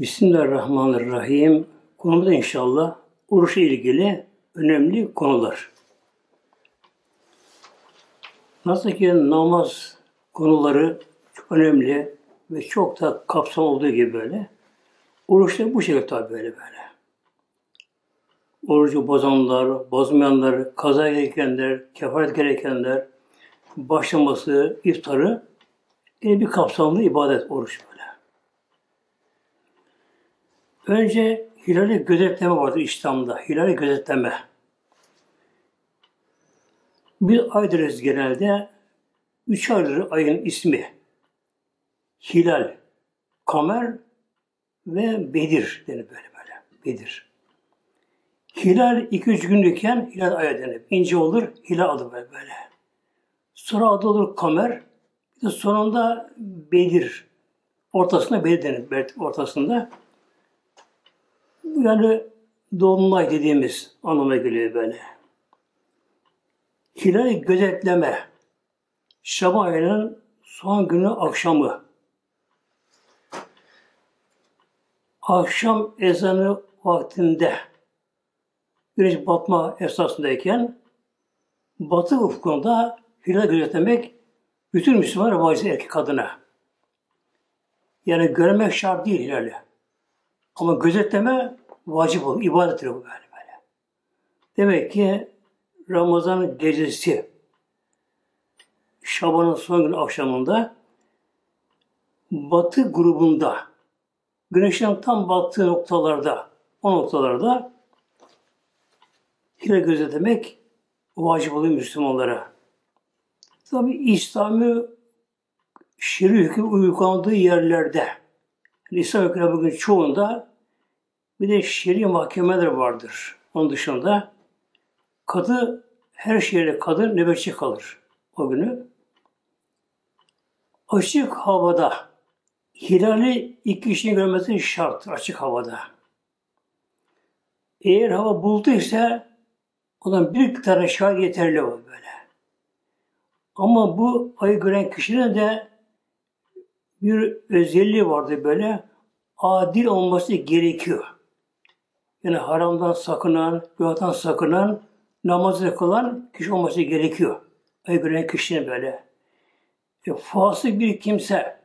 Bismillahirrahmanirrahim. Konumuz inşallah oruçla ilgili önemli konular. Nasıl ki namaz konuları çok önemli ve çok da kapsam olduğu gibi böyle. Oruç da bu şekilde tabi böyle böyle. Orucu bozanlar, bozmayanlar, kaza gerekenler, kefaret gerekenler, başlaması, iftarı yine bir kapsamlı ibadet oruç böyle. Önce hilali gözetleme vardır İslam'da. Hilali gözetleme. Bir ay deriz genelde. Üç aydır ayın ismi. Hilal, Kamer ve Bedir denir böyle böyle. Bedir. Hilal iki üç günlükken hilal aya denir. İnce olur, hilal adı böyle böyle. Sonra adı olur Kamer. Bir de sonunda Bedir. Ortasında Bedir denir. Ortasında. Yani dolunay dediğimiz anlama geliyor böyle. Hilal gözetleme. Şaban ayının son günü akşamı. Akşam ezanı vaktinde güneş batma esasındayken batı ufkunda hilal gözetlemek bütün Müslümanlar vacip erkek kadına. Yani görmek şart değil hilali. Ama gözetleme vacip olur, ibadettir bu böyle böyle. Demek ki Ramazan gecesi Şaban'ın son gün akşamında batı grubunda güneşin tam battığı noktalarda o noktalarda hilal gözetlemek vacip oluyor Müslümanlara. Tabi İslami şer'i hüküm uygulandığı yerlerde Hükümleri bugün çoğunda bir de şer'i mahkemeler vardır. Onun dışında kadı her şehirde kadın nöbetçi kalır o günü. Açık havada hilali iki kişinin görmesi şart açık havada. Eğer hava buldu ise o zaman bir tane şahit yeterli o böyle. Ama bu ayı gören kişinin de bir özelliği vardı böyle. Adil olması gerekiyor. Yani haramdan sakınan, günahtan sakınan, namazı kılan kişi olması gerekiyor. Gören kişinin böyle. E, fasık bir kimse,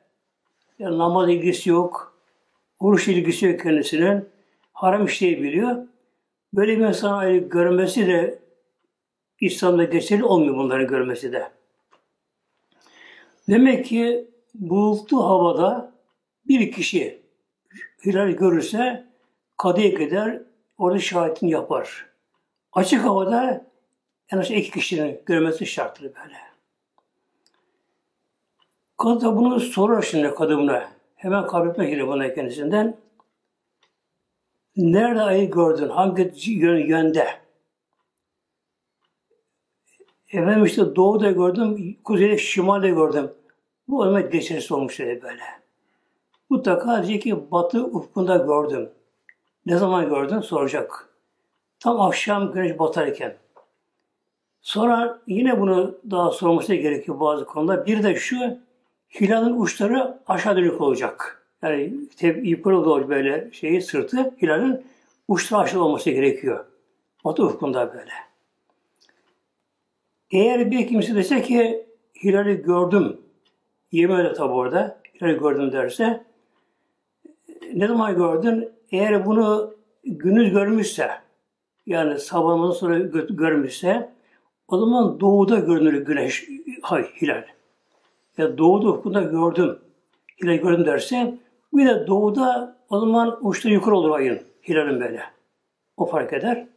yani namaz ilgisi yok, oruç ilgisi yok kendisinin, haram işleyi biliyor. Böyle bir insan ayı görmesi de İslam'da geçerli olmuyor bunların görmesi de. Demek ki bulutlu havada bir kişi hilal görürse kadıya gider, orada şahitini yapar. Açık havada en az iki kişinin görmesi şarttır böyle. Kadı da bunu sorar şimdi kadına. Hemen kabretmek geliyor buna kendisinden. Nerede ayı gördün? Hangi yönde? Efendim işte doğuda gördüm, kuzeyde, şimalde gördüm. Bu olma geçersiz olmuş dedi böyle. Mutlaka diyecek ki batı ufkunda gördüm. Ne zaman gördün? Soracak. Tam akşam güneş batarken. Sonra yine bunu daha sorması gerekiyor bazı konuda. Bir de şu, hilalın uçları aşağı dönük olacak. Yani doğru böyle şeyi sırtı, hilalın uçları aşağı olması gerekiyor. Batı ufkunda böyle. Eğer bir kimse dese ki hilali gördüm, yemedi tabi orada, hilali gördüm derse, ne zaman gördün? Eğer bunu günüz görmüşse, yani sabahından sonra görmüşse, o zaman doğuda görünür güneş, hay, hilal. Ya doğuda ufkunda gördüm, hilal gördüm derse, bir de doğuda o zaman uçta yukarı olur ayın, hilalin böyle. O fark eder.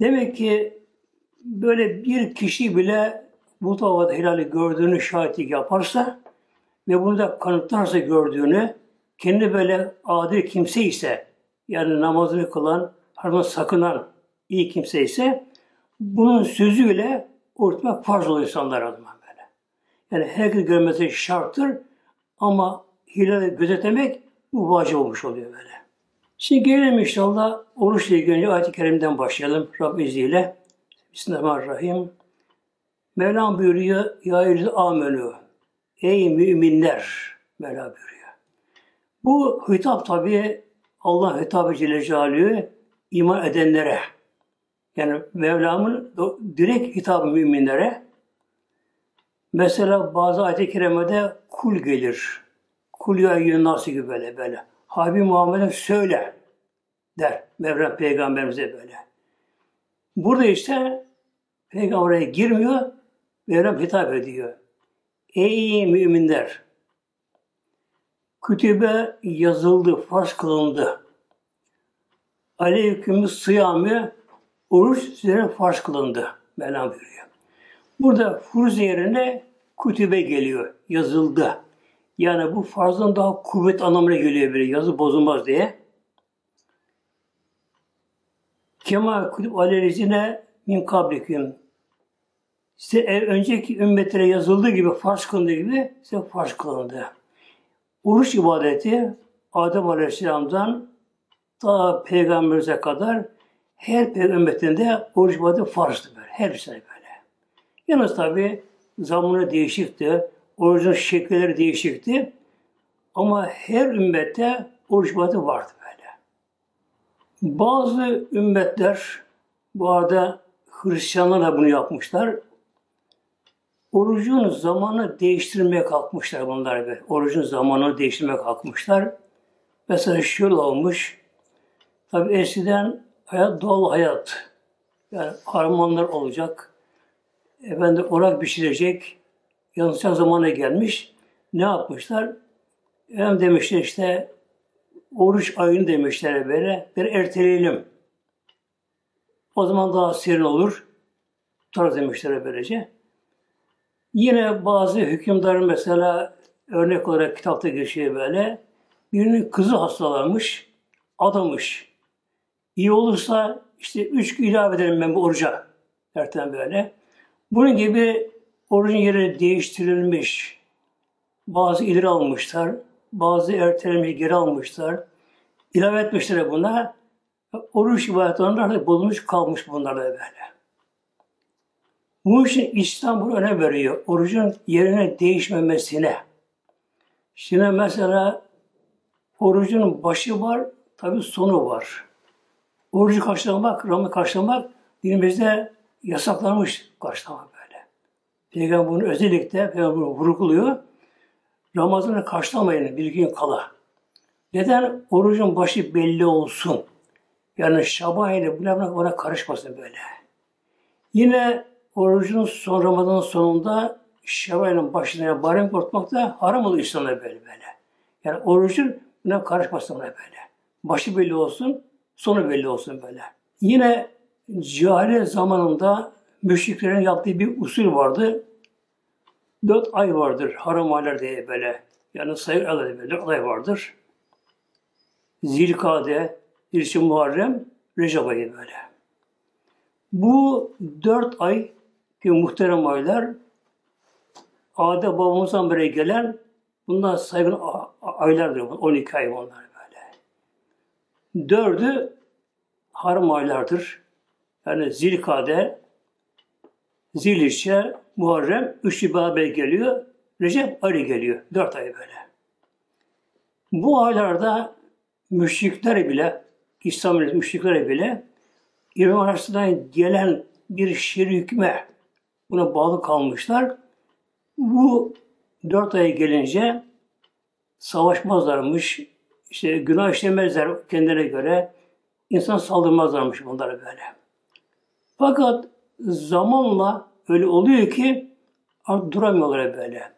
Demek ki böyle bir kişi bile bu havada hilali gördüğünü şahitlik yaparsa ve bunu da kanıtlarsa gördüğünü, kendi böyle adil kimse ise, yani namazını kılan, haramdan sakınan iyi kimse ise, bunun sözüyle ortmak farz oluyor insanlar adına böyle. Yani herkes görmesi şarttır ama hilali gözetlemek bu vacip olmuş oluyor böyle. Şimdi gelelim inşallah oruçla ilgili ayet-i kerimden başlayalım Rabbim izniyle. Bismillahirrahmanirrahim. Mevlam buyuruyor, Ya eyyühel amenü, ey müminler, Mevla buyuruyor. Bu hitap tabi Allah hitabı Celle Celaluhu iman edenlere yani Mevlam'ın direkt hitabı müminlere mesela bazı ayet-i kerimede kul gelir. Kul ya nasıl gibi böyle böyle. Habib Muhammed'e söyle der Mevlam peygamberimize böyle. Burada işte peygambere girmiyor, Mevlam hitap ediyor. Ey müminler! Kütübe yazıldı, farz kılındı. Aleyküm sıyamı oruç size farz kılındı. Mevlam buyuruyor. Burada furuz yerine kütübe geliyor, yazıldı. Yani bu farzdan daha kuvvet anlamına geliyor bir yazı bozulmaz diye. Kema kutub alelizine min kabliküm. Size önceki ümmetlere yazıldığı gibi, farz kılındığı gibi size farz kılındı. Oruç ibadeti Adem Aleyhisselam'dan ta peygamberimize kadar her peygamberinde oruç ibadeti farzdı böyle. Her sene böyle. Yalnız tabi zamanı değişikti. Orucun şekilleri değişikti. Ama her ümmette oruç ibadeti vardı böyle. Bazı ümmetler bu arada Hristiyanlar da bunu yapmışlar. Orucun zamanı değiştirmeye kalkmışlar bunlar böyle. Orucun zamanını değiştirmeye kalkmışlar. Mesela şöyle olmuş. Tabi eskiden hayat doğal hayat. Yani harmanlar olacak. Efendim orak pişirecek. Yanılacak zamana gelmiş. Ne yapmışlar? Hem demişler işte oruç ayını demişler böyle. Bir erteleyelim. O zaman daha serin olur. Tarz demişler böylece. Yine bazı hükümdarın mesela örnek olarak kitapta geçiyor böyle. Birinin kızı hastalanmış, adamış. İyi olursa işte üç gün ilave ederim ben bu oruca. Derten böyle. Bunun gibi orucun yeri değiştirilmiş. Bazı ileri almışlar. Bazı ertelemiş, geri almışlar. İlave etmişler buna. Oruç ibadetlerinde bozulmuş kalmış bunlar da böyle. Bu için İslam bunu öne veriyor. Orucun yerine değişmemesine. Şimdi mesela orucun başı var, tabi sonu var. Orucu karşılamak, Ramı karşılamak dinimizde yasaklanmış karşılamak böyle. Peygamber bunu özellikle Peygamber bunu vurguluyor. Ramazan'ı karşılamayın bir gün kala. Neden? Orucun başı belli olsun. Yani Şaban ile buna karışmasın böyle. Yine orucun son Ramazan'ın sonunda Şevval'in başına yani barem korkmak da haram oluyor İslam'da böyle böyle. Yani orucun buna karışmasın böyle. Başı belli olsun, sonu belli olsun böyle. Yine cahiliye zamanında müşriklerin yaptığı bir usul vardı. Dört ay vardır haram aylar diye böyle. Yani sayı aylar böyle dört ay vardır. Zilkade, Zilçin Muharrem, Recep ayı böyle. Bu dört ay ki muhterem aylar Ade babamızdan beri gelen bunlar saygın aylardır. 12 ay bunlar böyle. Dördü haram aylardır. Yani Zilkade, Zilişe, Muharrem, üçü beraber geliyor. Recep ayı geliyor. Dört ay böyle. Bu aylarda müşrikler bile, İslam müşrikler bile İran arasından gelen bir şiir hükme buna bağlı kalmışlar. Bu dört ay gelince savaşmazlarmış, işte günah işlemezler kendine göre, insan saldırmazlarmış bunlara böyle. Fakat zamanla öyle oluyor ki artık duramıyorlar böyle.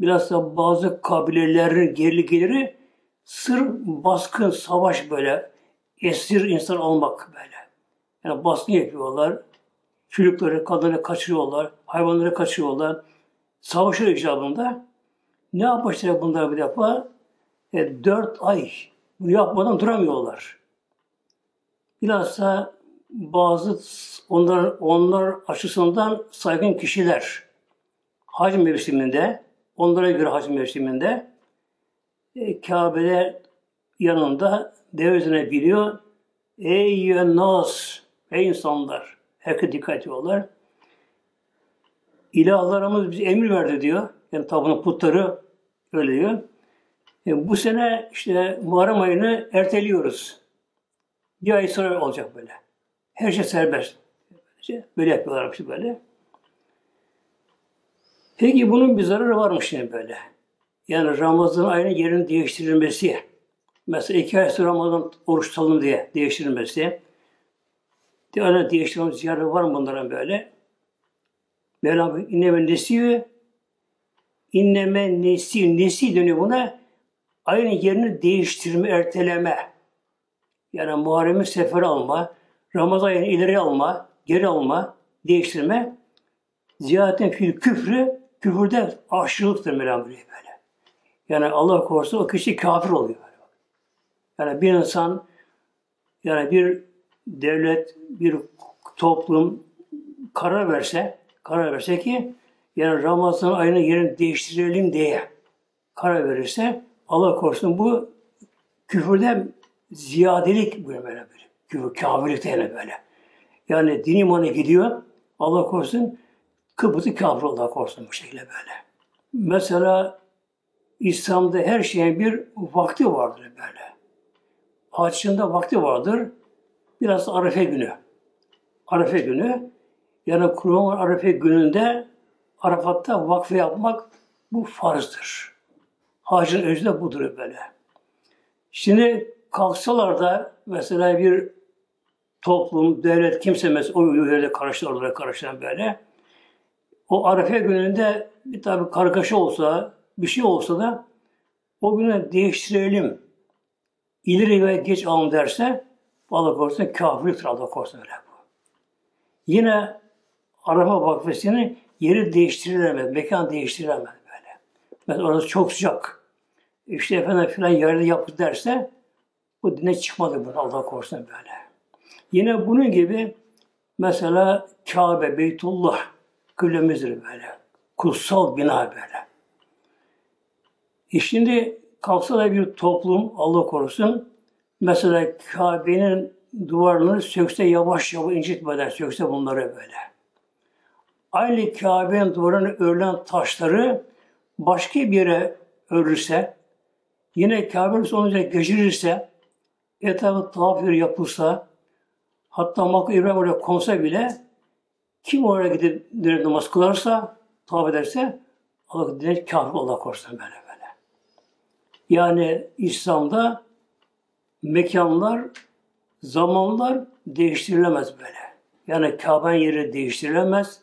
Biraz da bazı kabilelerin geri geliri sır baskın, savaş böyle, esir insan olmak böyle. Yani baskın yapıyorlar, çocukları, kadınları kaçırıyorlar, hayvanları kaçırıyorlar. Savaşıyor icabında. Ne yapmışlar bunlar bir defa? E, dört ay bunu yapmadan duramıyorlar. Bilhassa bazı onlar, onlar açısından saygın kişiler hac mevsiminde, onlara göre hac mevsiminde e, Kabe'de yanında devletine biliyor. Ey nas, ey insanlar, herkes dikkat ediyorlar. İlahlarımız bize emir verdi diyor. Yani tapınık putları öyle diyor. E, bu sene işte Muharrem ayını erteliyoruz. Bir ay sonra olacak böyle. Her şey serbest. Böyle yapıyorlar işte böyle. Peki bunun bir zararı varmış yine böyle. Yani Ramazan ayının yerini değiştirilmesi. Mesela iki ay sonra Ramazan oruç tutalım diye değiştirilmesi. Öyle değiştirmemiz ziyarı var mı bunların böyle? Mevlam inneme nesiyor. İnneme nesi, nesi dönüyor buna. Ayın yerini değiştirme, erteleme. Yani Muharrem'in sefer alma, Ramazan ileri alma, geri alma, değiştirme. Ziyaretin fil küfrü, küfürde aşırılıktır Mevlam böyle. Yani Allah korusun o kişi kafir oluyor. Yani bir insan, yani bir devlet, bir toplum karar verse, karar verse ki yani Ramazan ayının yerini değiştirelim diye karar verirse Allah korusun bu küfürden ziyadelik böyle böyle. Küfür, kafirlik yani böyle. Yani din imanı gidiyor. Allah korusun Kıbrıs'ı kafir Allah korusun bu şekilde böyle. Mesela İslam'da her şeyin bir vakti vardır böyle. Haçında vakti vardır. Biraz Arefe günü. Arefe günü. Yani Kurban Arefe gününde Arafat'ta vakfe yapmak bu farzdır. Hacın özü de budur böyle. Şimdi kalksalar da mesela bir toplum, devlet, kimse mesela o yöre karışır, oralara karışan böyle. O Arefe gününde bir tabi kargaşa olsa, bir şey olsa da o güne değiştirelim, ileri ve geç alın derse Allah korusun kafirliktir Allah korusun öyle bu. Yine Arafa vakfesinin yeri değiştirilemez, mekan değiştirilemez böyle. Mesela orası çok sıcak. İşte efendim filan yerde yaptı derse bu dine çıkmadı bunu Allah korusun böyle. Yine bunun gibi mesela Kabe, Beytullah kıblemizdir böyle. Kutsal bina böyle. E şimdi kalksa da bir toplum, Allah korusun, mesela Kabe'nin duvarını sökse yavaş yavaş incitmeden sökse bunları böyle. Aynı Kabe'nin duvarını örülen taşları başka bir yere örülse, yine Kabe'nin sonucu geçirirse, etrafı tavaf yapılsa, hatta Makka İbrahim oraya konsa bile, kim oraya gidip namaz kılarsa, tavaf ederse, Allah kafir Allah korusun böyle böyle. Yani İslam'da mekanlar, zamanlar değiştirilemez böyle. Yani Kabe'nin yeri değiştirilemez,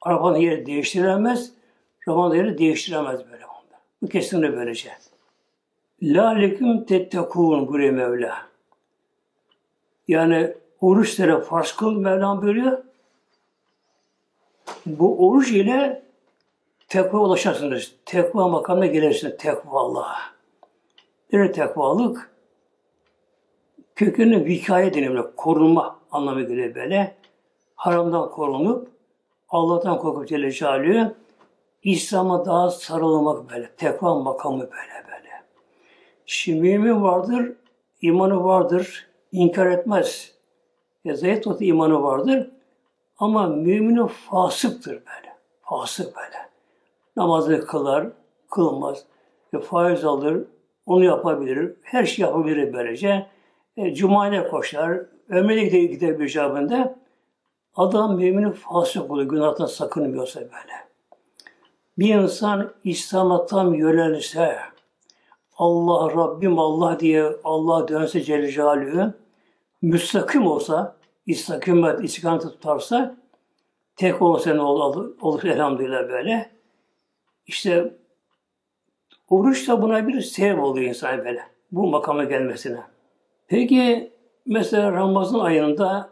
arabanın yeri değiştirilemez, Ramazan yeri değiştirilemez böyle. Bu kesinlikle böylece. La leküm tettekûn buyuruyor Mevla. Yani oruçlara farz kıl Mevlam buyuruyor. Bu oruç ile tekva ulaşarsınız. Tekva makamına gelirsiniz. Tekva Allah'a. Nedir tekvalık? Kökünün vikaye deniyor. Korunma anlamı geliyor böyle. Haramdan korunup Allah'tan korkup Celle Celaluhu İslam'a daha sarılmak böyle. Tekva makamı böyle böyle. Şimdi mümin vardır, imanı vardır, inkar etmez. Ya zayıf tutu imanı vardır ama müminin fasıktır böyle. Fasık böyle. Namazı kılar, kılmaz. E, faiz alır, onu yapabilir. Her şey yapabilir böylece. E, Cuma'ya koşar. Ömrüne gider, gider bir cevabında. Adam müminin fasık oluyor. Günahtan sakınmıyorsa böyle. Bir insan İslam'a tam yönelirse, Allah Rabbim Allah diye Allah dönse Celle Celaluhu, müstakim olsa, istikamet, istikamet tutarsa, tek olsa ne olur, olur elhamdülillah böyle. İşte Oruç da buna bir sebep oluyor insan böyle. Bu makama gelmesine. Peki mesela Ramazan ayında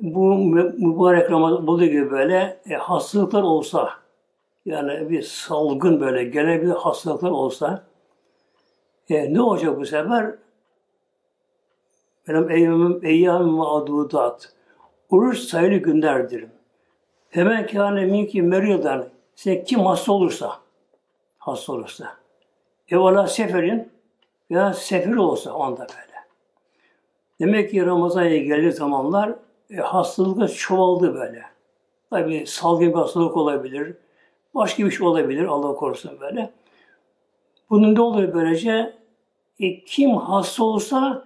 bu mübarek Ramazan olduğu gibi böyle e, hastalıklar olsa yani bir salgın böyle gene bir hastalıklar olsa e, ne olacak bu sefer? Benim eyyamım eyyam mağdudat. Oruç sayılı günlerdir. Hemen kâne minki meridan. Size kim hasta olursa, hasta olursa. Evvela seferin veya sefir olsa onda böyle. Demek ki Ramazan ayı geldiği zamanlar e, hastalıklar çoğaldı böyle. Tabi salgın bir hastalık olabilir, başka bir şey olabilir Allah korusun böyle. Bunun ne oluyor böylece? E, kim hasta olsa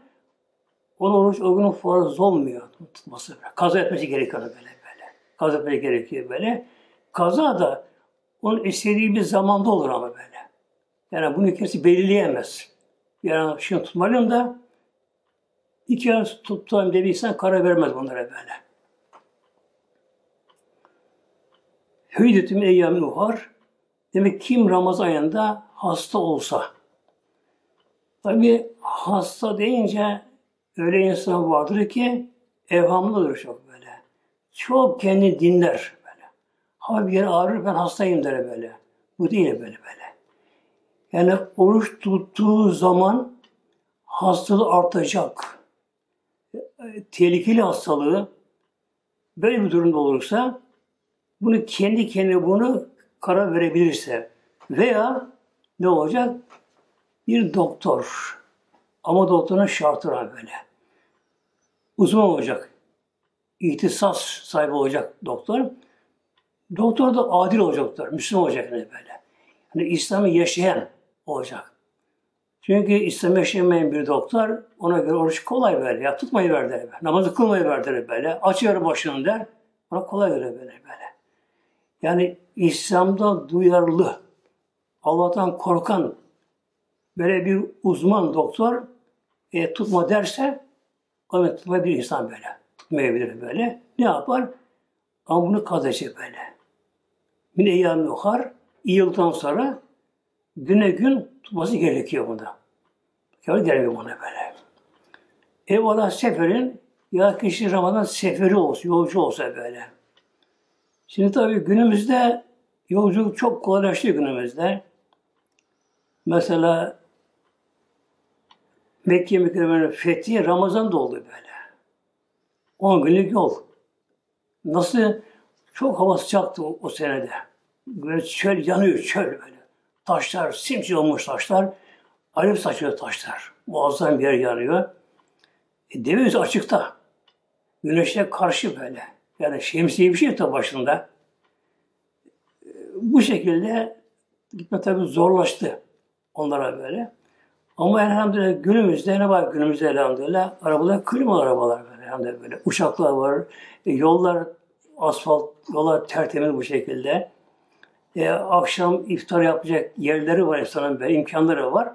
onun oruç o günün farz olmuyor tutması. Böyle. Kaza etmesi gerekiyor böyle böyle. Kaza etmesi gerekiyor böyle. Kaza da onun istediği bir zamanda olur ama böyle. Yani bunu kimse belirleyemez. Yani şimdi tutmalıyım da iki ay tuttuğum diye bir insan karar vermez bunlara böyle. Hüydetüm eyyâmin uhar. Demek kim Ramazan ayında hasta olsa. Tabi hasta deyince öyle insan vardır ki evhamlıdır çok böyle. Çok kendi dinler böyle. Hava bir yer ağrır ben hastayım der böyle. Bu değil böyle böyle. Yani oruç tuttuğu zaman hastalığı artacak. Tehlikeli hastalığı böyle bir durumda olursa bunu kendi kendine bunu karar verebilirse veya ne olacak? Bir doktor ama doktorun şartı var böyle. Uzman olacak. İhtisas sahibi olacak doktor. Doktor da adil olacaktır. Müslüman olacak yani böyle. Yani İslam'ı yaşayan olacak. Çünkü İslam yaşamayan bir doktor ona göre oruç kolay böyle. Ya tutmayı ver der. Namazı kılmayı ver der böyle. Aç yarı başını der. Ona kolay göre böyle böyle. Yani İslam'da duyarlı, Allah'tan korkan böyle bir uzman doktor e, tutma derse evet tutmayabilir insan böyle. Tutmayabilir böyle. Ne yapar? Ama bunu kazacak böyle. Min eyyam yuhar, iyi yıldan sonra güne gün tutması gerekiyor bunda. Kâr gelmiyor buna böyle. Eyvallah seferin ya kişi Ramazan seferi olsun, yolcu olsa böyle. Şimdi tabii günümüzde yolculuk çok kolaylaştı günümüzde. Mesela Mekke mükerremenin fethi Ramazan oldu böyle. 10 günlük yol. Nasıl? Çok hava sıcaktı o, o senede. Böyle çöl yanıyor, çöl böyle. Taşlar, simsiyah olmuş taşlar. Alev saçıyor taşlar. Muazzam bir yer yanıyor. E, deve açıkta. Güneşe karşı böyle. Yani şemsiye bir şey yok başında. Bu şekilde gitme tabi zorlaştı onlara böyle. Ama elhamdülillah günümüzde ne var günümüzde elhamdülillah? Arabalar klima arabalar böyle. Elhamdülillah böyle. Uçaklar var. E, yollar asfalt, yollar tertemiz bu şekilde. E, akşam iftar yapacak yerleri var insanın böyle, imkanları var.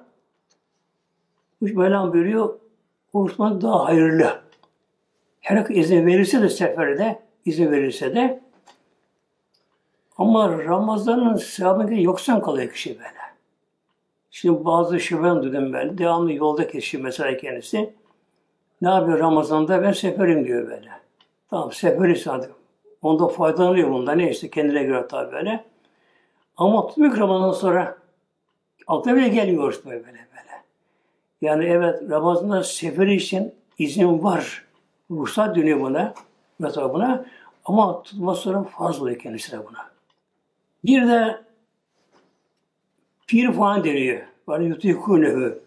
Bu Mevlam buyuruyor, oruçmak daha hayırlı. Her izin verirse de seferde, izin verirse de ama Ramazan'ın sevabına yoksan kalıyor kişi böyle. Şimdi bazı şüphem dedim ben. Devamlı yolda kişi mesela kendisi. Ne yapıyor Ramazan'da? Ben seferim diyor böyle. Tamam seferi hadi. Onda faydalanıyor bunda. Ne işte kendine göre tabi böyle. Ama tutmuyor Ramazan sonra aklına bile gelmiyor böyle böyle. Yani evet Ramazan'da seferi için izin var. Ruhsat dönüyor buna. Mesela buna. Ama tutma sonra farz oluyor kendisine buna. Bir de pir falan deniyor. Var yutikûnehu.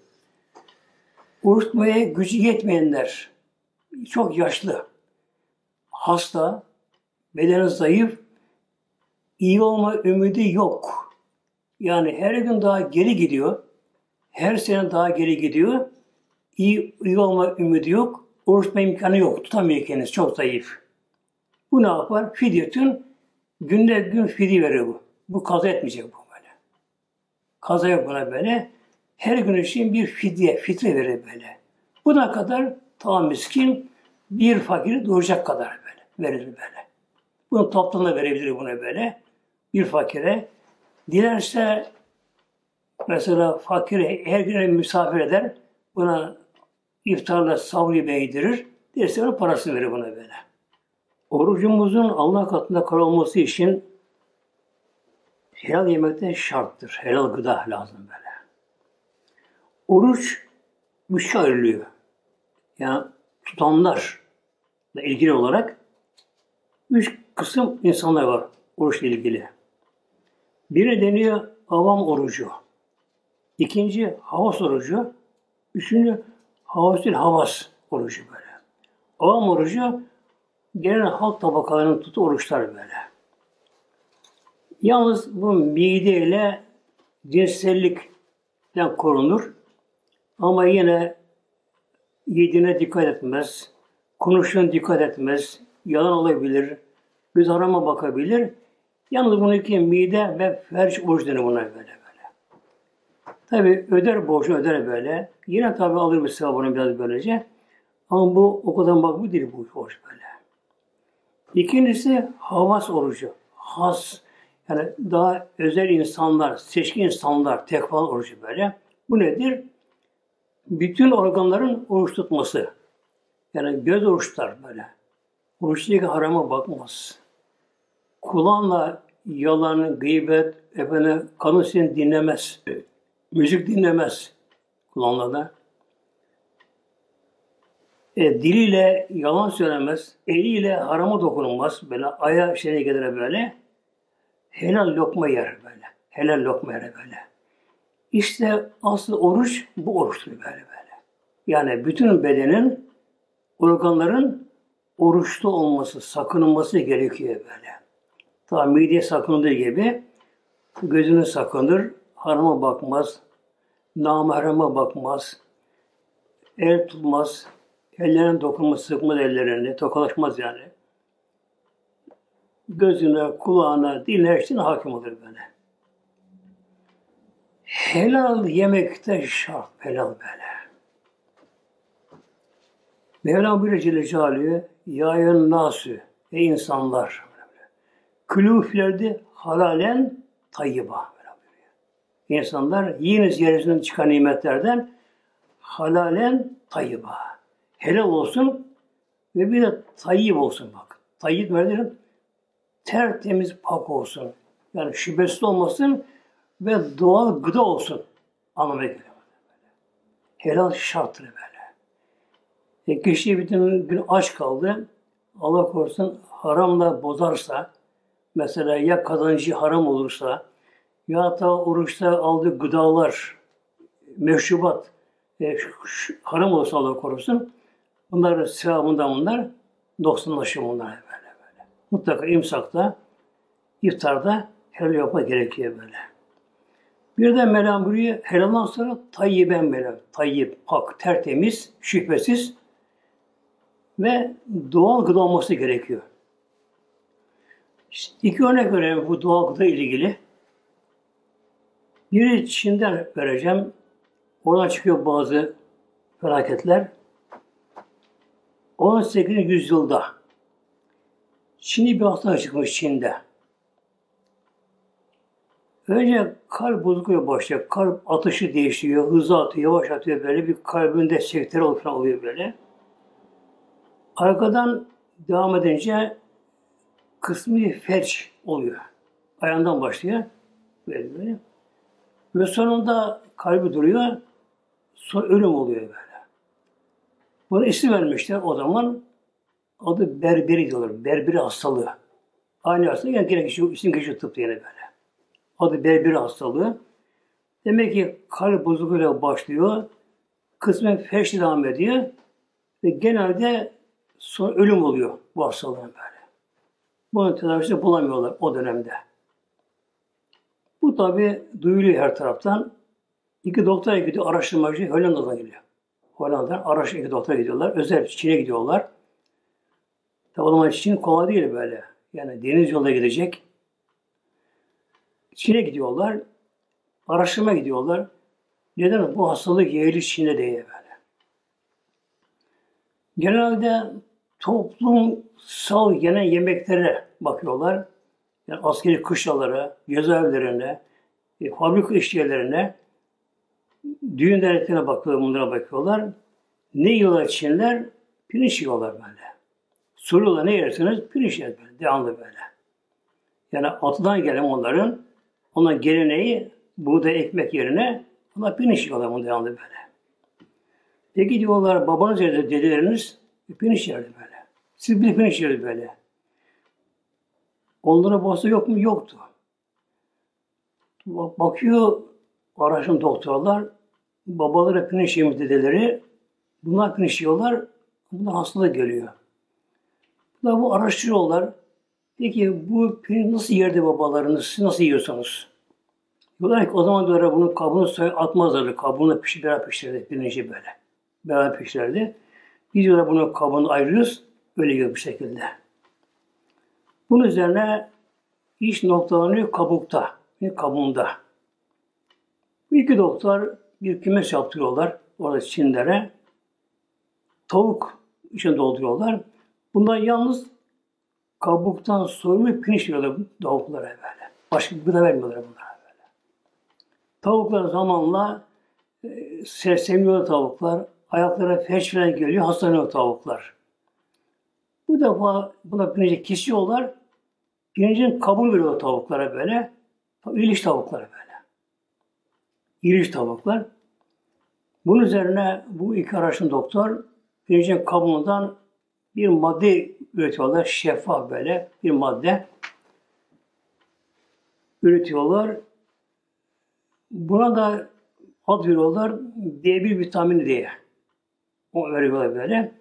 Oruç gücü yetmeyenler, çok yaşlı, hasta, bedeni zayıf, iyi olma ümidi yok. Yani her gün daha geri gidiyor. Her sene daha geri gidiyor. İyi, iyi olma ümidi yok. Oruç imkanı yok. Tutamıyor kendisi. Çok zayıf. Bu ne yapar? Fidyetün günde gün fidye veriyor bu. Bu kaza etmeyecek bu böyle. Kaza yok buna böyle. Her gün için bir fidye, fitre verir böyle. Buna kadar tam miskin bir fakiri doğuracak kadar böyle verir böyle. Bunu toplamda verebilir buna böyle. Bir fakire. Dilerse mesela fakire her gün misafir eder. Buna iftarla savru yemeği Dilerse ona parasını verir buna böyle. Orucumuzun Allah katında kal olması için helal yemekte şarttır. Helal gıda lazım böyle. Oruç üçe ayrılıyor. Yani tutanlarla ilgili olarak üç kısım insanlar var oruçla ilgili. Biri deniyor avam orucu. İkinci havas orucu. Üçüncü havas değil havas orucu böyle. Avam orucu genel halk tabakalarının tutu oruçlar böyle. Yalnız bu mideyle cinsellikle yani korunur. Ama yine yediğine dikkat etmez. Konuştuğuna dikkat etmez. Yalan olabilir. Göz arama bakabilir. Yalnız bunu ki mide ve ferç oruç denir buna böyle böyle. Tabi öder borcu öder böyle. Yine tabi alır bir sevabını biraz böylece. Ama bu o kadar makbul değil bu oruç böyle. İkincisi havas orucu. Has yani daha özel insanlar, seçkin insanlar tekva orucu böyle. Bu nedir? Bütün organların oruç tutması. Yani göz oruçlar böyle. Oruçtaki harama bakmaz. Kulağınla yalan, gıybet, efendim, kanı seni dinlemez. Müzik dinlemez kulağınla da. E, diliyle yalan söylemez, eliyle harama dokunulmaz. Böyle aya şeyine gelir böyle. Helal lokma yer böyle. Helal lokma yer böyle. İşte asıl oruç bu oruçtur böyle böyle. Yani bütün bedenin, organların oruçlu olması, sakınılması gerekiyor böyle. Ta mide sakındığı gibi gözünü sakınır, harama bakmaz, namahrama bakmaz, el tutmaz, ellerine dokunmaz, sıkmaz ellerini, tokalaşmaz yani. Gözüne, kulağına, diline her şeyine hakim olur böyle. Helal yemekte şart, helal böyle. Mevlam buyuruyor Celle Celaluhu, Yâyen nasü, ey insanlar, külü filerdi halalen tayyiba. İnsanlar yiyiniz yeryüzünden çıkan nimetlerden halalen tayyiba. Helal olsun ve bir de tayyip olsun bak. Tayyip nedir? Tertemiz pak olsun. Yani şüphesiz olmasın ve doğal gıda olsun. Anlamına geliyor. Helal şarttır böyle. E, kişi bütün gün aç kaldı. Allah korusun haramla bozarsa, mesela ya kazancı haram olursa, ya da oruçta aldığı gıdalar, meşrubat, e, haram olursa Allah korusun, bunlar sevabından bunlar, doksanlaşıyor bunlar böyle böyle. Mutlaka imsakta, iftarda helal yapma gerekiyor böyle. Bir de Mevlam buyuruyor, helaldan sonra tayyiben Mevlam. Tayyip, pak, tertemiz, şüphesiz ve doğal gıda olması gerekiyor. İki örnek verelim bu doğal gıda ilgili. Biri Çin'den vereceğim. Oradan çıkıyor bazı felaketler. 18. yüzyılda Çin'i bir hastalık çıkmış Çin'de. Önce kalp bozukluğu başlıyor. Kalp atışı değişiyor, hızı atıyor, yavaş atıyor böyle. Bir kalbinde sektör oluyor böyle. Arkadan devam edince kısmı felç oluyor. Ayağından başlıyor. Böyle böyle. Ve sonunda kalbi duruyor. Sonra ölüm oluyor böyle. Buna isim vermişler o zaman. Adı berberi diyorlar. Berberi hastalığı. Aynı hastalığı yani gene kişi, isim geçiyor tıpta yine böyle. Adı berberi hastalığı. Demek ki kalp bozukluğuyla başlıyor. Kısmen feş devam ediyor. Ve genelde sonra ölüm oluyor bu hastalığın böyle. Bunun tedavisini bulamıyorlar o dönemde. Bu tabi duyuluyor her taraftan. İki doktora gidiyor, araştırmacı Hollanda'dan geliyor. Hollanda'dan araş iki doktora gidiyorlar. Özel Çin'e gidiyorlar. Tabi o zaman Çin kolay değil böyle. Yani deniz yolda gidecek. Çin'e gidiyorlar. Araştırma gidiyorlar. Neden? Bu hastalık yayılır Çin'de diye böyle. Genelde toplumsal genel yemeklere bakıyorlar yani askeri kışlalara, cezaevlerine, e, fabrika işçilerine, düğün derneklerine bakıyorlar, bunlara bakıyorlar. Ne yiyorlar Çinler? Pirinç yiyorlar böyle. Soruyorlar ne yersiniz? Pirinç yer böyle, devamlı böyle. Yani atıdan gelen onların, onların geleneği buğday ekmek yerine onlar pirinç yiyorlar bunu devamlı böyle. Peki diyorlar babanız yerde dedeleriniz e, pirinç yerdi böyle. Siz bir pirinç yerdi böyle. Onlara babası yok mu? Yoktu. Bakıyor araştıran doktorlar, babaları pirinç yemiş dedeleri, bunlar pirinç yiyorlar, bunlar hastalık geliyor. Bunlar bu araştırıyorlar. Peki bu pirinç nasıl yerde babalarınız, siz nasıl yiyorsunuz? Diyorlar ki o zaman diyorlar bunun kabuğunu soy atmazlardı. Kabuğunu pişir, beraber pişirirdi. Birinci böyle. Beraber pişirirdi. Biz diyorlar bunun kabuğunu ayırıyoruz. Öyle gibi bir şekilde. Bunun üzerine iş noktalanıyor kabukta. Kabuğunda. Bu iki doktor bir kümes yaptırıyorlar. Orada Çinlere. Tavuk için dolduruyorlar. Bunlar yalnız kabuktan soyulmuş pirinç veriyorlar tavuklara böyle. Başka bir gıda vermiyorlar bunlara böyle. Tavuklar zamanla e, sersemiyor tavuklar. Ayaklara felç falan geliyor, hastalanıyor tavuklar. Bu defa buna pirinci kesiyorlar. Pirincin kabuğunu veriyor tavuklara böyle. İliş tavuklara böyle. İliş tavuklar. Bunun üzerine bu iki araçın doktor pirincin kabuğundan bir madde üretiyorlar. Şeffaf böyle bir madde üretiyorlar. Buna da ad veriyorlar D1 vitamini diye. O veriyorlar böyle.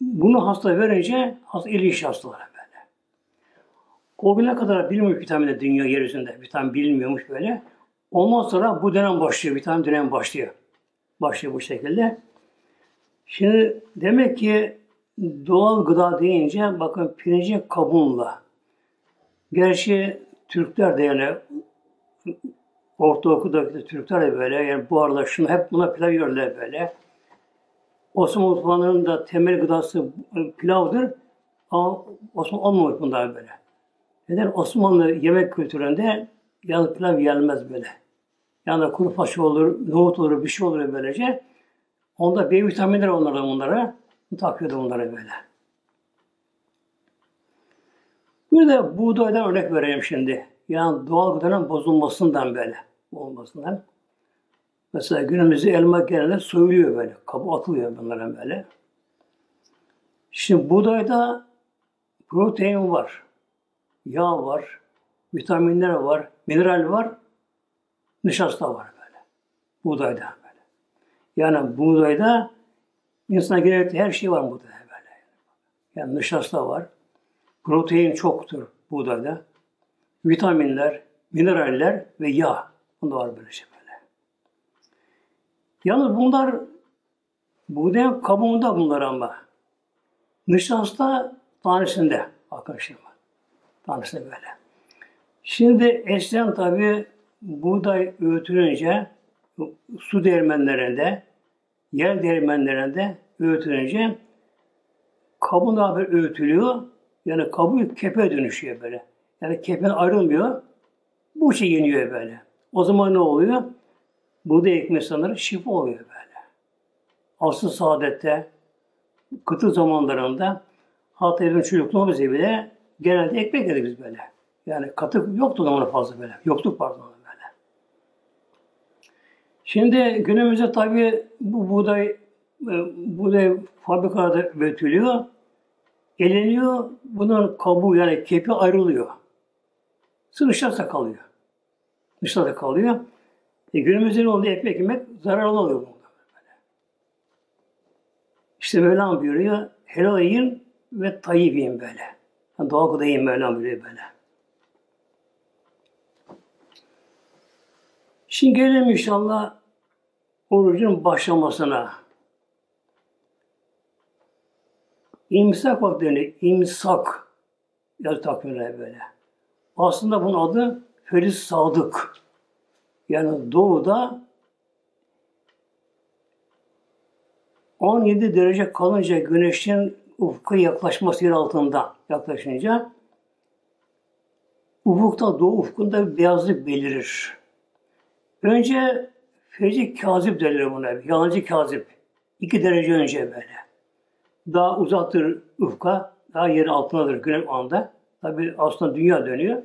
Bunu hasta verince hasta ilginç hastalara böyle. O güne kadar bilmiyor vitamini dünya yeryüzünde. Vitamin bilinmiyormuş böyle. Ondan sonra bu dönem başlıyor. Vitamin dönem başlıyor. Başlıyor bu şekilde. Şimdi demek ki doğal gıda deyince bakın pirincin kabuğunla. Gerçi Türkler de yani Ortaokuldaki Türkler de böyle yani bu arada şunu hep buna pilav yiyorlar böyle. Osmanlı mutfağının da temel gıdası pilavdır. Ama Osmanlı olmamış bunlar böyle. Neden? Osmanlı yemek kültüründe yalnız pilav yenmez böyle. Yani kuru fasulye olur, nohut olur, bir şey olur böylece. Onda B vitaminleri onlara onlara takıyordu onlara böyle. Bir de buğdaydan örnek vereyim şimdi. Yani doğal gıdanın bozulmasından böyle. Olmasından. Mesela günümüzde elma genelde soyuluyor böyle. Kabı atılıyor bunlara böyle. Şimdi buğdayda protein var. Yağ var. Vitaminler var. Mineral var. Nişasta var böyle. Buğdayda böyle. Yani buğdayda insana gerekli her şey var buğdayda böyle. Yani nişasta var. Protein çoktur buğdayda. Vitaminler, mineraller ve yağ. Bunda var böyle şey. Yalnız bunlar buğday kabuğunda bunlar ama. Nişasta tanesinde arkadaşlar. Tanesinde böyle. Şimdi eskiden tabi buğday öğütülünce su değirmenlerinde, yer değirmenlerinde öğütülünce kabuğun haber öğütülüyor. Yani kabuğu kepe dönüşüyor böyle. Yani kepen ayrılmıyor. Bu şey yeniyor böyle. O zaman ne oluyor? Buğday ekmek sanırım şifa oluyor böyle. Asıl saadette kıtı zamanlarında hatta evin çocukluğumuzda bile genelde ekmek yedik biz böyle. Yani katı yoktu zamanı fazla böyle. Yoktu pardon böyle. Şimdi günümüzde tabi bu buğday e, buğday fabrikalarda üretiliyor. Eleniyor. Bunun kabuğu yani kepi ayrılıyor. Sırf dışarıda kalıyor. Dışarıda kalıyor. E günümüzde ne oluyor? Ekmek yemek zararlı oluyor. Böyle. İşte Mevlam buyuruyor. Helal yiyin ve tayyip yiyin böyle. Yani doğal gıda yiyin Mevlam buyuruyor böyle. Şimdi gelelim inşallah orucun başlamasına. İmsak vakti imsak yazı takvimler böyle. Aslında bunun adı Feris Sadık. Yani doğuda 17 derece kalınca güneşin ufka yaklaşması yer altında yaklaşınca ufukta doğu ufkunda bir beyazlık belirir. Önce feci kazip derler buna. Yalancı kazip. İki derece önce böyle. Daha uzaktır ufka. Daha yeri altındadır güneş anda. Tabi aslında dünya dönüyor.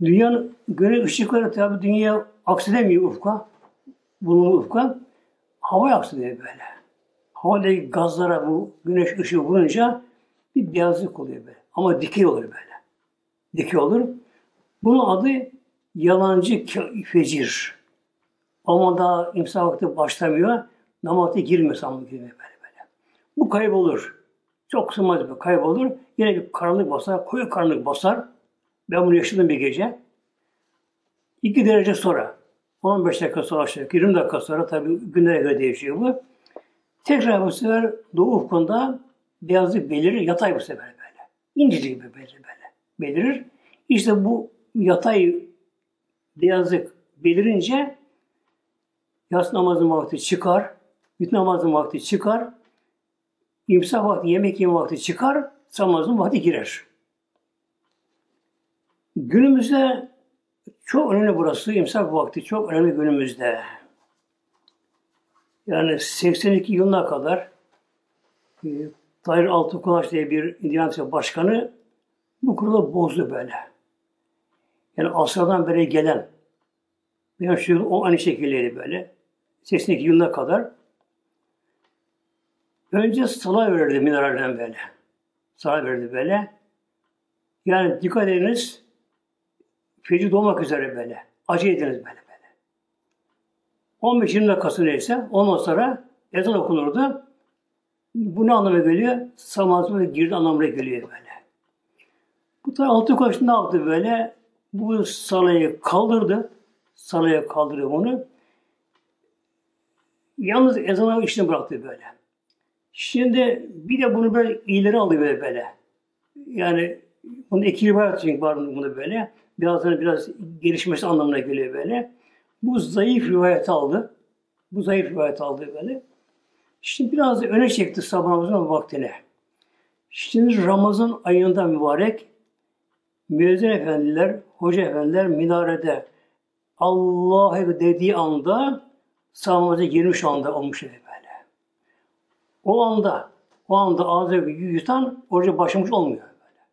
Dünyanın güneş ışıkları tabi dünya aksidemiyor ufka. Bulunur ufka. Hava aksediyor böyle. Havadaki gazlara bu güneş ışığı vurunca bir beyazlık oluyor böyle. Ama dikey olur böyle. Dikey olur. Bunun adı yalancı fecir. Ama daha imsa vakti başlamıyor. Namazda girmiyor sanmı girmiyor böyle böyle. Bu kaybolur. Çok sığmaz bir kaybolur. Yine bir karanlık basar, koyu karanlık basar. Ben bunu yaşadım bir gece. 2 derece sonra 15 dakika sonra aşağı 20 dakika sonra tabi günlere göre değişiyor bu. Tekrar bu sefer doğu ufkunda beyazlık belirir. Yatay bu sefer böyle. İncecik gibi belirir böyle. Belirir. İşte bu yatay beyazlık belirince yatsı namazın vakti çıkar. Bütün namazın vakti çıkar. İmsak vakti, yemek yeme vakti çıkar. Namazın vakti girer. Günümüzde çok önemli burası. imsak vakti çok önemli günümüzde. Yani 82 yılına kadar e, Tahir Altıkulaş diye bir Indiana Başkanı bu kurulu bozdu böyle. Yani asırdan beri gelen benim şu o aynı şekildeydi böyle. 82 yılına kadar önce sala verirdi minareden böyle. Sala verirdi böyle. Yani dikkat ediniz feci doğmak üzere böyle. Acı ediniz böyle böyle. 15-20 dakikası neyse ondan sonra ezan okunurdu. Bu ne anlama geliyor? Samazı girdi anlamına geliyor böyle. Bu taraf altı koştu ne yaptı böyle? Bu salayı kaldırdı. Salaya kaldırıyor bunu. Yalnız ezanı işini bıraktı böyle. Şimdi bir de bunu böyle ileri aldı böyle böyle. Yani bunun iki rivayet çünkü var bunu böyle. Birazdan biraz gelişmesi anlamına geliyor böyle. Bu zayıf rivayet aldı. Bu zayıf rivayet aldı böyle. Şimdi biraz öne çekti sabah namazının vaktine. Şimdi Ramazan ayında mübarek müezzin efendiler, hoca efendiler minarede Allah dediği anda sabah girmiş anda olmuş böyle. O anda, o anda ağzı yutan oruca başlamış olmuyor böyle.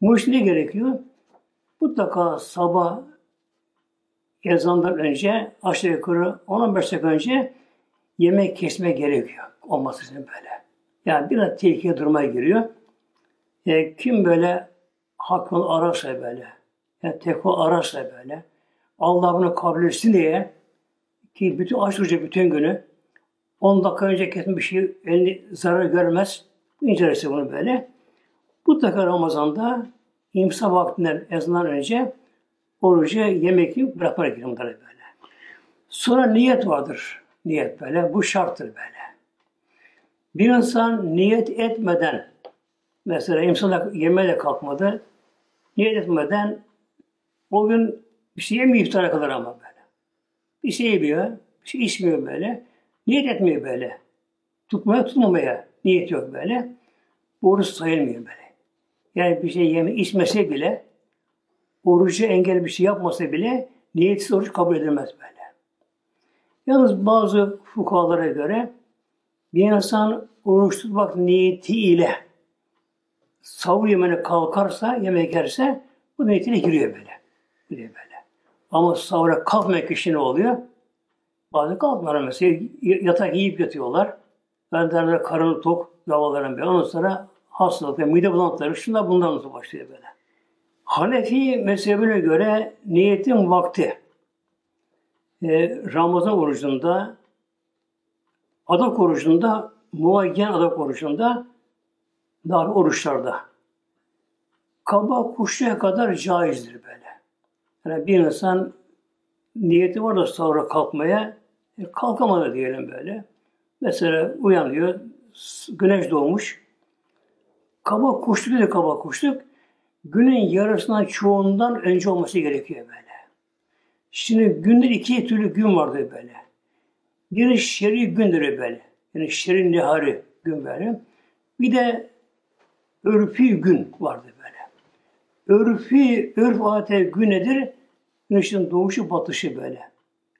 Bu iş ne gerekiyor? Mutlaka sabah ezandan önce aşağı yukarı 10-15 dakika önce yemek kesme gerekiyor. Olması için böyle. Yani biraz tehlikeye durmaya giriyor. E, kim böyle hakkını ararsa böyle, yani tekva ararsa böyle, Allah bunu kabul etsin diye ki bütün aç bütün günü 10 dakika önce kesme bir şey elini zarar görmez. İncelesi bunu böyle. Mutlaka Ramazan'da imsa vaktinden ezandan önce orucu yemek yiyip bırakmak bunları böyle. Sonra niyet vardır. Niyet böyle. Bu şarttır böyle. Bir insan niyet etmeden mesela imsana yemeğe kalkmadı. Niyet etmeden o gün bir şey yemiyor iftara kadar ama böyle. Bir şey yemiyor, bir şey içmiyor böyle. Niyet etmiyor böyle. Tutmaya tutmamaya niyet yok böyle. Bu sayılmıyor böyle. Yani bir şey yeme içmese bile orucu engel bir şey yapmasa bile niyetsiz oruç kabul edilmez böyle. Yalnız bazı fukalara göre bir insan oruç tutmak niyetiyle savur yemene kalkarsa, yemek yerse bu niyetiyle giriyor böyle. Giriyor böyle. Ama savura kalkmayan kişi ne oluyor? Bazı kalkmıyorlar mesela yatak yiyip yatıyorlar. Ben derler karın tok, davaların bir. Ondan sonra hastalık ve mide bulantıları şunlar bundan nasıl başlıyor böyle. Hanefi mezhebine göre niyetin vakti e, Ramazan orucunda adak orucunda muayyen adak orucunda daha oruçlarda kaba kuşluya kadar caizdir böyle. Yani bir insan niyeti var da sonra kalkmaya e, kalkamadı diyelim böyle. Mesela uyanıyor, güneş doğmuş. Kaba kuşluk de kaba kuşluk. Günün yarısından çoğundan önce olması gerekiyor böyle. Şimdi günde iki türlü gün vardır böyle. Biri şer'i gündür böyle. Yani şer'i nehari gün böyle. Bir de örfi gün vardır böyle. Örfi, örf adeti gün nedir? Güneşin doğuşu batışı böyle.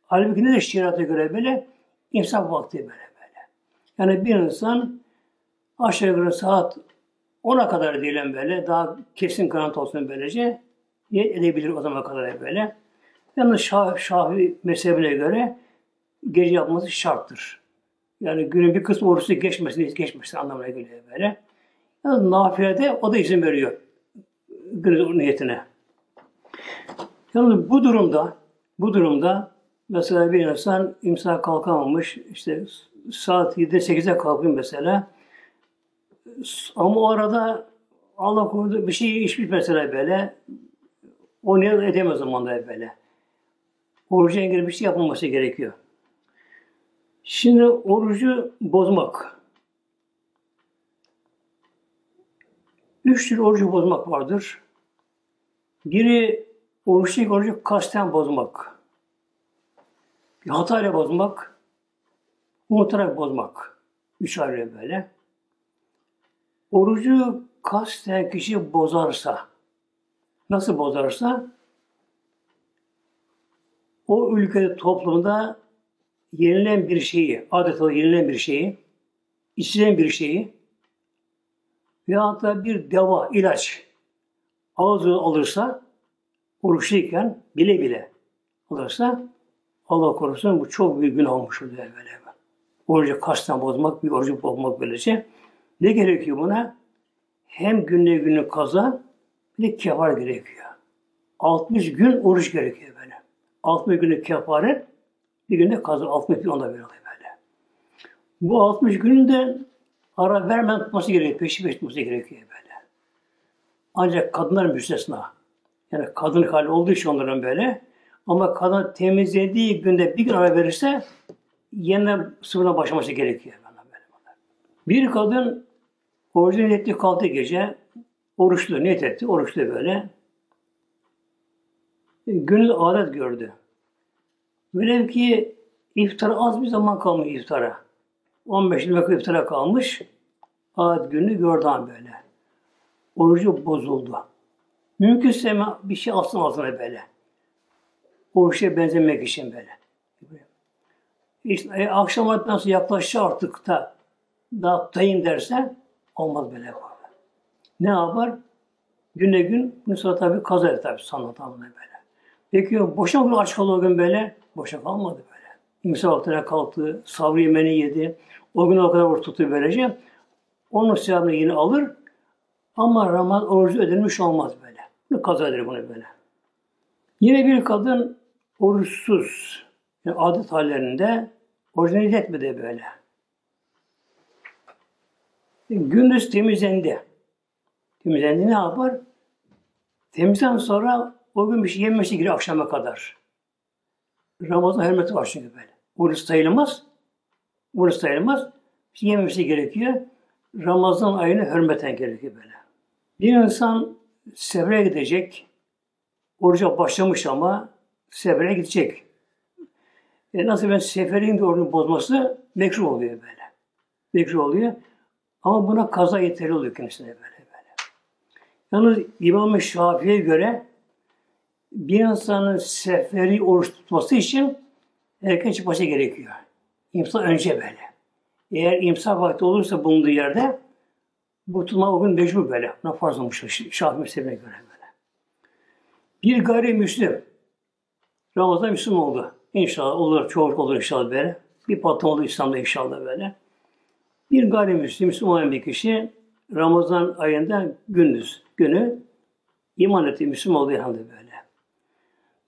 Halbuki ne de şeriata göre böyle? İmsak vakti böyle böyle. Yani bir insan aşağı yukarı saat 10'a kadar diyelim böyle, daha kesin kanat olsun böylece, niyet edebilir o zaman kadar böyle. Yalnız Şah, Şafi mezhebine göre gece yapması şarttır. Yani günün bir kısmı oruçta geçmesin, geçmesin anlamına geliyor böyle. Yalnız nafilede o da izin veriyor günün niyetine. Yalnız bu durumda, bu durumda mesela bir insan imsak kalkamamış, işte saat 7'de 8'e kalkıyor mesela. Ama o arada Allah korudu bir şey içmiş mesela böyle. O ne edemez zamanda böyle. Oruca engel bir şey yapılması gerekiyor. Şimdi orucu bozmak. Üç tür orucu bozmak vardır. Biri oruçlu orucu kasten bozmak. Bir hatayla bozmak. Unutarak bozmak. Üç ayrı böyle. Orucu kasten kişi bozarsa, nasıl bozarsa, o ülkede toplumda yenilen bir şeyi, adeta yenilen bir şeyi, içilen bir şeyi veya da bir deva, ilaç ağzı alırsa, oruçluyken bile bile alırsa Allah korusun bu çok büyük günah olmuş oluyor böyle. Orucu kasten bozmak, bir orucu bozmak böylece. Ne gerekiyor buna? Hem günle günü kaza, bir de kefar gerekiyor. 60 gün oruç gerekiyor böyle. 60 günü kefaret, bir günde kaza. 60 gün onda böyle böyle. Bu 60 günün de ara vermeden tutması gerekiyor. Peşi peşi tutması gerekiyor böyle. Ancak kadınlar müstesna. Yani kadın hali olduğu için onların böyle. Ama kadın temizlediği günde bir gün ara verirse yeniden sıfırdan başlaması gerekiyor. Bir kadın orucu niyetli kaldı gece. Oruçlu, niyet etti. Oruçlu böyle. Günün adet gördü. Böyle ki iftara az bir zaman kalmış iftara. 15 dakika iftara kalmış. Adet günü gördü böyle. Orucu bozuldu. Mümkünse bir şey alsın ağzına böyle. Oruç'a benzemek için böyle. İşte e, akşam nasıl yaklaştı artık da dağıtayım derse olmaz böyle. Ne yapar? Güne gün, gün sonra tabii kaza eder tabii sanat tamamına böyle. Peki boşa mı aç kaldı o gün böyle? Boşa kalmadı böyle. İmsa vaktine kalktı, sabrı yemeni yedi. O gün o kadar oruç tuttu böylece. Onun sevabını yine alır. Ama Ramazan orucu ödenmiş olmaz böyle. Ne kaza eder bunu böyle. Yine bir kadın oruçsuz, yani adet hallerinde orucunu etmedi böyle. Gündüz temizlendi. Temizlendi ne yapar? Temizden sonra o gün bir şey yemesi gerekiyor akşama kadar. Ramazan hürmeti var çünkü böyle. Oruç sayılmaz. Oruç sayılmaz. Bir şey yememesi gerekiyor. Ramazan ayını hürmeten gerekiyor böyle. Bir insan sefere gidecek. Oruca başlamış ama sefere gidecek. E nasıl ben seferin de orucunu bozması mekruh oluyor böyle. Mekruh oluyor. Ama buna kaza yeterli oluyor kendisine böyle böyle. Yalnız İmam-ı Şafii'ye göre bir insanın seferi oruç tutması için erken çıkması gerekiyor. İmsa önce böyle. Eğer imsa vakti olursa bulunduğu yerde bu tutma o gün mecbur böyle. Buna farz olmuş Şafii mezhebine göre böyle. Bir gayrimüslim Ramazan Müslüman oldu. İnşallah olur, çoğu olur inşallah böyle. Bir patron olur İslam'da inşallah böyle. Bir gayrimüslim Müslüman bir kişi Ramazan ayında gündüz günü iman etti, Müslüman oldu yanında böyle.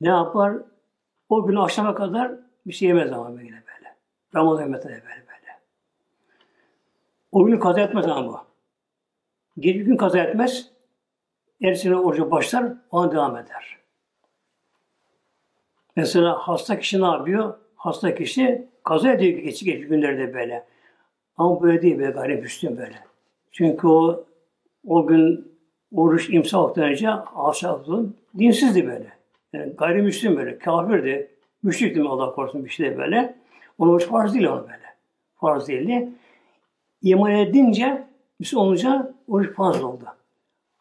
Ne yapar? O gün akşama kadar bir şey yemez ama böyle böyle. Ramazan yemekte böyle böyle. O günü kaza etmez ama bu. Gece gün kaza etmez. Ersine orucu başlar, ona devam eder. Mesela hasta kişi ne yapıyor? Hasta kişi kaza ediyor geçici geçici günlerde böyle. Ama böyle değil böyle gayrimüslim böyle. Çünkü o o gün oruç imsa önce aşağıdın dinsizdi böyle. Yani gayrimüslim böyle, kafirdi, müşrikti mi Allah korusun bir şey böyle. Onun oruç farz değil ona böyle. Farz değildi. İman edince, Müslüman olunca oruç farz oldu.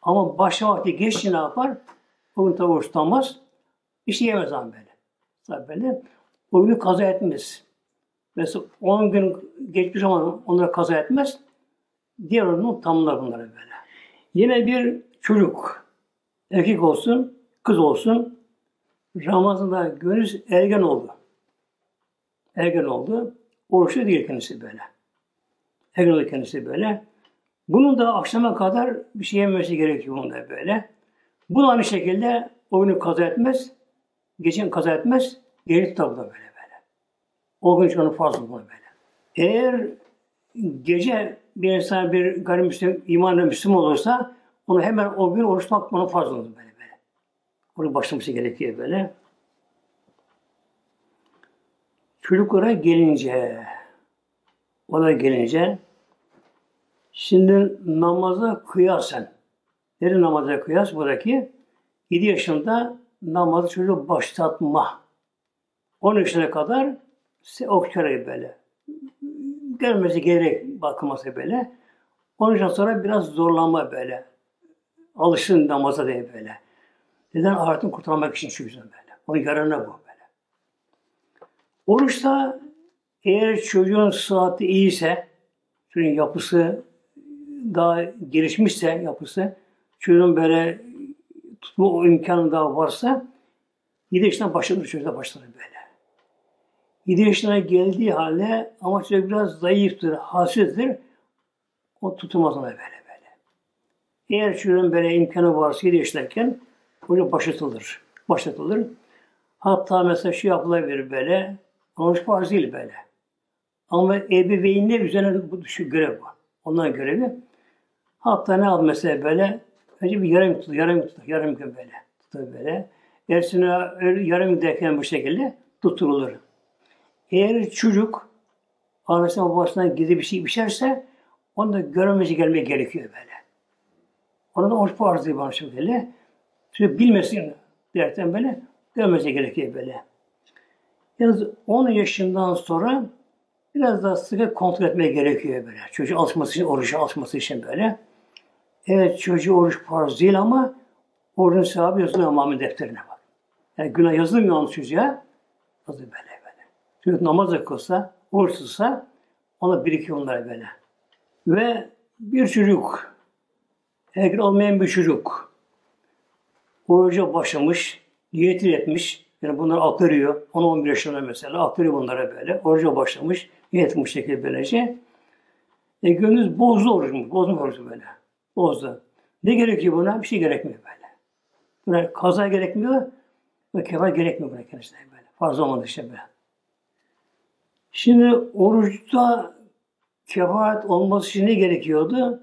Ama başla vakti geçti ne yapar? O gün tabi oruç tutamaz. Bir şey yemez ama böyle. Tabi böyle. O günü kaza etmez. Mesela 10 gün geçmiş zaman onlara kaza etmez. Diğer onu tamamlar bunları böyle. Yine bir çocuk, erkek olsun, kız olsun, Ramazan'da gönül ergen oldu. Ergen oldu. Oruçlu değil kendisi böyle. Ergen oldu kendisi böyle. Bunun da akşama kadar bir şey yemesi gerekiyor bunda böyle. Bu aynı şekilde o günü kaza etmez. Geçen kaza etmez. Geri tutar böyle. O gün onu farz olur böyle. Eğer gece bir insan bir gayrimüslim, imanlı Müslüman olursa onu hemen o gün oruç tutmak onu farz olur böyle böyle. Onu başlaması gerekiyor böyle. Çocuklara gelince, ona gelince, şimdi namaza kıyasen, neri namaza kıyas buradaki? 7 yaşında namazı çocuğu başlatma. 10 yaşına kadar okşarı böyle. Gelmesi gerek bakılması böyle. 10 yaşından sonra biraz zorlanma böyle. Alışsın namaza diye böyle. Neden? Ahiretini kurtarmak için şu yüzden böyle. Onun yararına bu böyle. Oruçta eğer çocuğun sıhhati iyiyse, çocuğun yapısı daha gelişmişse yapısı, çocuğun böyle tutma imkanı daha varsa 7 yaşından başladı çocukta başladı böyle. 7 yaşına geldiği halde ama çocuk biraz zayıftır, hasrettir. O tutulmaz ona böyle böyle. Eğer çocuğun böyle imkanı varsa 7 yaşındayken çocuk başlatılır. Başlatılır. Hatta mesela şu yapılabilir böyle. Oruç farz değil böyle. Ama ebeveynler üzerine bu şu görev var. Onların görevi. Hatta ne al mesela böyle önce bir yarım tut, yarım tut, yarım gün böyle tutar böyle. Ersine yarım giderken bu şekilde tutturulur. Eğer çocuk anasına babasından gizli bir şey pişerse onu da görmesi gelmeye gerekiyor böyle. Ona da oruç farz değil bana şöyle. Çünkü bilmesin derken böyle görmesi gerekiyor böyle. Yalnız 10 yaşından sonra biraz daha sıkı kontrol etmeye gerekiyor böyle. Çocuğu alışması için, oruca alışması için böyle. Evet çocuğu oruç farz değil ama orucun sevabı yazılıyor amel defterine bak. Yani günah yazılmıyor onun çocuğa. Yazılıyor böyle. Çocuk namaz kılsa, oruç tutsa ona birikiyor onlara böyle. Ve bir çocuk, erkek olmayan bir çocuk oruca başlamış, niyetini etmiş, yani bunlar aktarıyor. 10-11 yaşında mesela aktarıyor bunlara böyle. Oruca başlamış. Niyet bu şekilde böylece. E gönlünüz bozdu orucunu. Bozma orucu böyle. Bozdu. Ne gerekiyor buna? Bir şey gerekmiyor böyle. Buna kaza gerekmiyor. Ve kefal gerekmiyor buna kendisine böyle. Fazla olmadı işte böyle. Şimdi oruçta kefaret olması için ne gerekiyordu?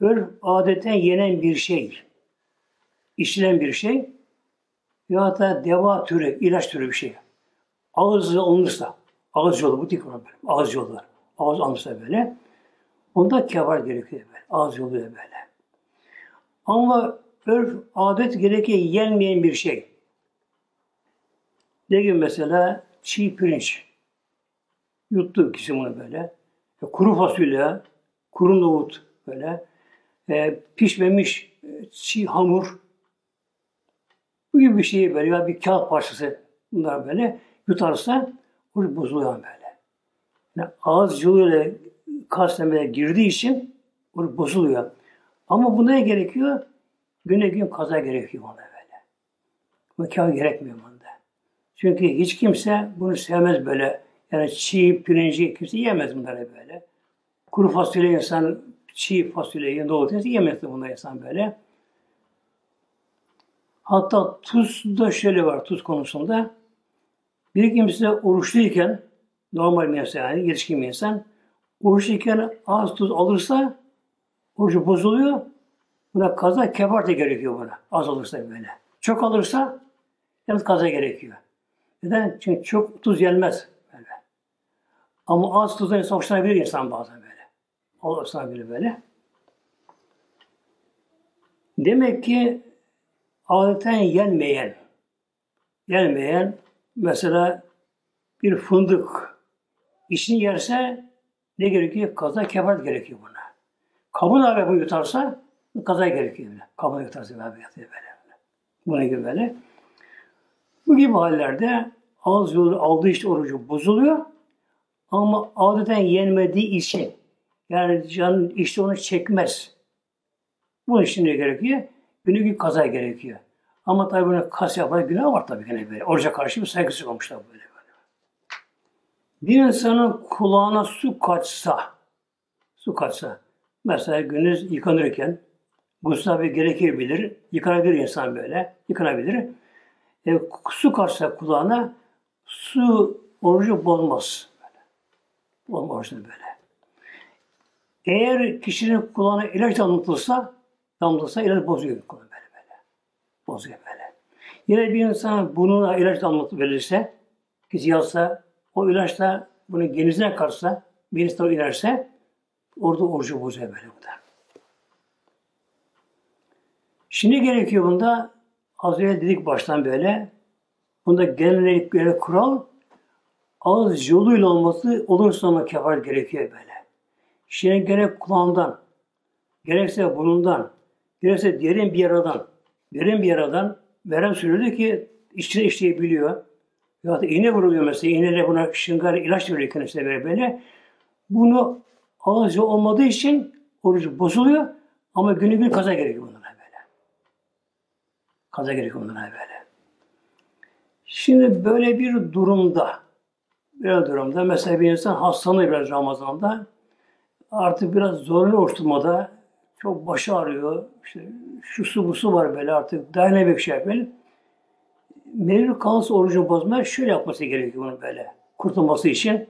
Örf adetten yenen bir şey. işlenen bir şey ya da deva türü, ilaç türü bir şey. Ağız alınırsa, ağız yolu, bu tip böyle, ağız yolu var. Ağız alınırsa böyle, bunda kevar gerekiyor böyle, ağız yolu böyle. Ama örf, adet gerekiyor yenmeyen bir şey. Ne gibi mesela çiğ pirinç. Yuttu kişi bunu böyle. E, kuru fasulye, kuru nohut böyle. E, pişmemiş e, çiğ hamur, bu gibi bir şeyi böyle ya bir kağıt parçası bunlar böyle yutarsa bu bozuluyor böyle. Yani ağız yoluyla kastemeye girdiği için bu bozuluyor. Ama buna ne gerekiyor? Güne gün kaza gerekiyor ona böyle. Bu kağıt gerekmiyor bunda. Çünkü hiç kimse bunu sevmez böyle. Yani çiğ pirinci kimse yemez bunları böyle. Kuru fasulye insan çiğ fasulyeyi doğru yemez bunlar insan böyle. Hatta tuzda şöyle var tuz konusunda. Bir kimse oruçluyken normal bir insan yani yetişkin bir insan oruçluyken az tuz alırsa orucu bozuluyor. Buna kaza kefarte gerekiyor buna. Az alırsa böyle. Çok alırsa yalnız kaza gerekiyor. Neden? Çünkü çok tuz yenmez. Böyle. Ama az tuzdan insan hoşlanabilir insan bazen böyle. Hoşlanabilir böyle. Demek ki adeten yenmeyen, yenmeyen mesela bir fındık işini yerse ne gerekiyor? Kaza kefaret gerekiyor buna. Kabın abi bunu yutarsa kaza gerekiyor. Bile. Kabını yutarsa abi yatıyor böyle. Buna gibi böyle. Bu gibi hallerde ağız yolu aldığı işte orucu bozuluyor. Ama adeten yenmediği için yani can işte onu çekmez. Bunun için ne gerekiyor? Günü gün kaza gerekiyor. Ama tabi bunu kas yapar günah var tabii gene böyle. Oruca karşı bir saygısızlık olmuşlar böyle. böyle. Bir insanın kulağına su kaçsa, su kaçsa, mesela gününüz yıkanırken, gusül bir gerekebilir, yıkanabilir insan böyle, yıkanabilir. E, su kaçsa kulağına, su orucu bozmaz. Böyle. Olmaz böyle. Eğer kişinin kulağına ilaç damlatılsa, damlatılsa ilaç bozuyor kulağını böyle böyle. Bozuyor böyle. Yine bir insan burnuna ilaç damlatıp verirse, kişi yazsa, o ilaçla bunu genizine karşısa, bir insan inerse, orada orucu bozuyor böyle bu da. Şimdi gerekiyor bunda, az önce dedik baştan böyle, bunda genel, genel kural, ağız yoluyla olması olursa ama kefaret gerekiyor böyle. Şimdi gerek kulağından, gerekse burnundan, gerekse derin bir yaradan, derin bir yaradan veren sürüyordu ki içine işleyebiliyor. Ya da iğne vuruluyor mesela, iğneyle buna şıngar ilaç veriyor kendisine böyle böyle. Bunu ağzı olmadığı için orucu bozuluyor ama günü gün kaza gerekiyor bunlara böyle. Kaza gerekiyor bunlara böyle. Şimdi böyle bir durumda, böyle durumda mesela bir insan hastalanıyor biraz Ramazan'da, artık biraz zorlu oruç çok başı ağrıyor, işte şu su bu su var böyle artık dayanamıyor şey böyle. Mecbur kalırsa orucunu bozma şöyle yapması gerekiyor bunu böyle kurtulması için.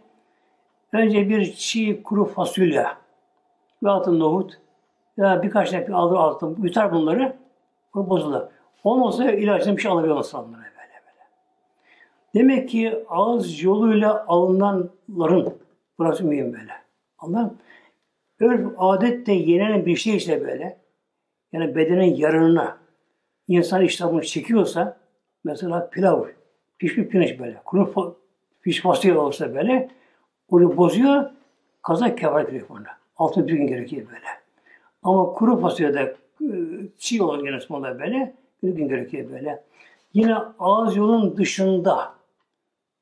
Önce bir çiğ kuru fasulye ve altın nohut ya birkaç tane alır altın yutar bunları bu bozulur. Olmazsa ilaçtan bir şey böyle böyle. Demek ki ağız yoluyla alınanların burası mühim böyle. Anladın Örf adette yenen bir şey işte böyle. Yani bedenin yararına insan iştahını çekiyorsa mesela pilav, pişmiş pirinç böyle, kuru piş fasulye olsa böyle onu bozuyor, kazak kefaret gerekiyor buna. Altı bir gün gerekiyor böyle. Ama kuru fasulyede e, çiğ olan gene böyle bir gün gerekiyor böyle. Yine ağız yolun dışında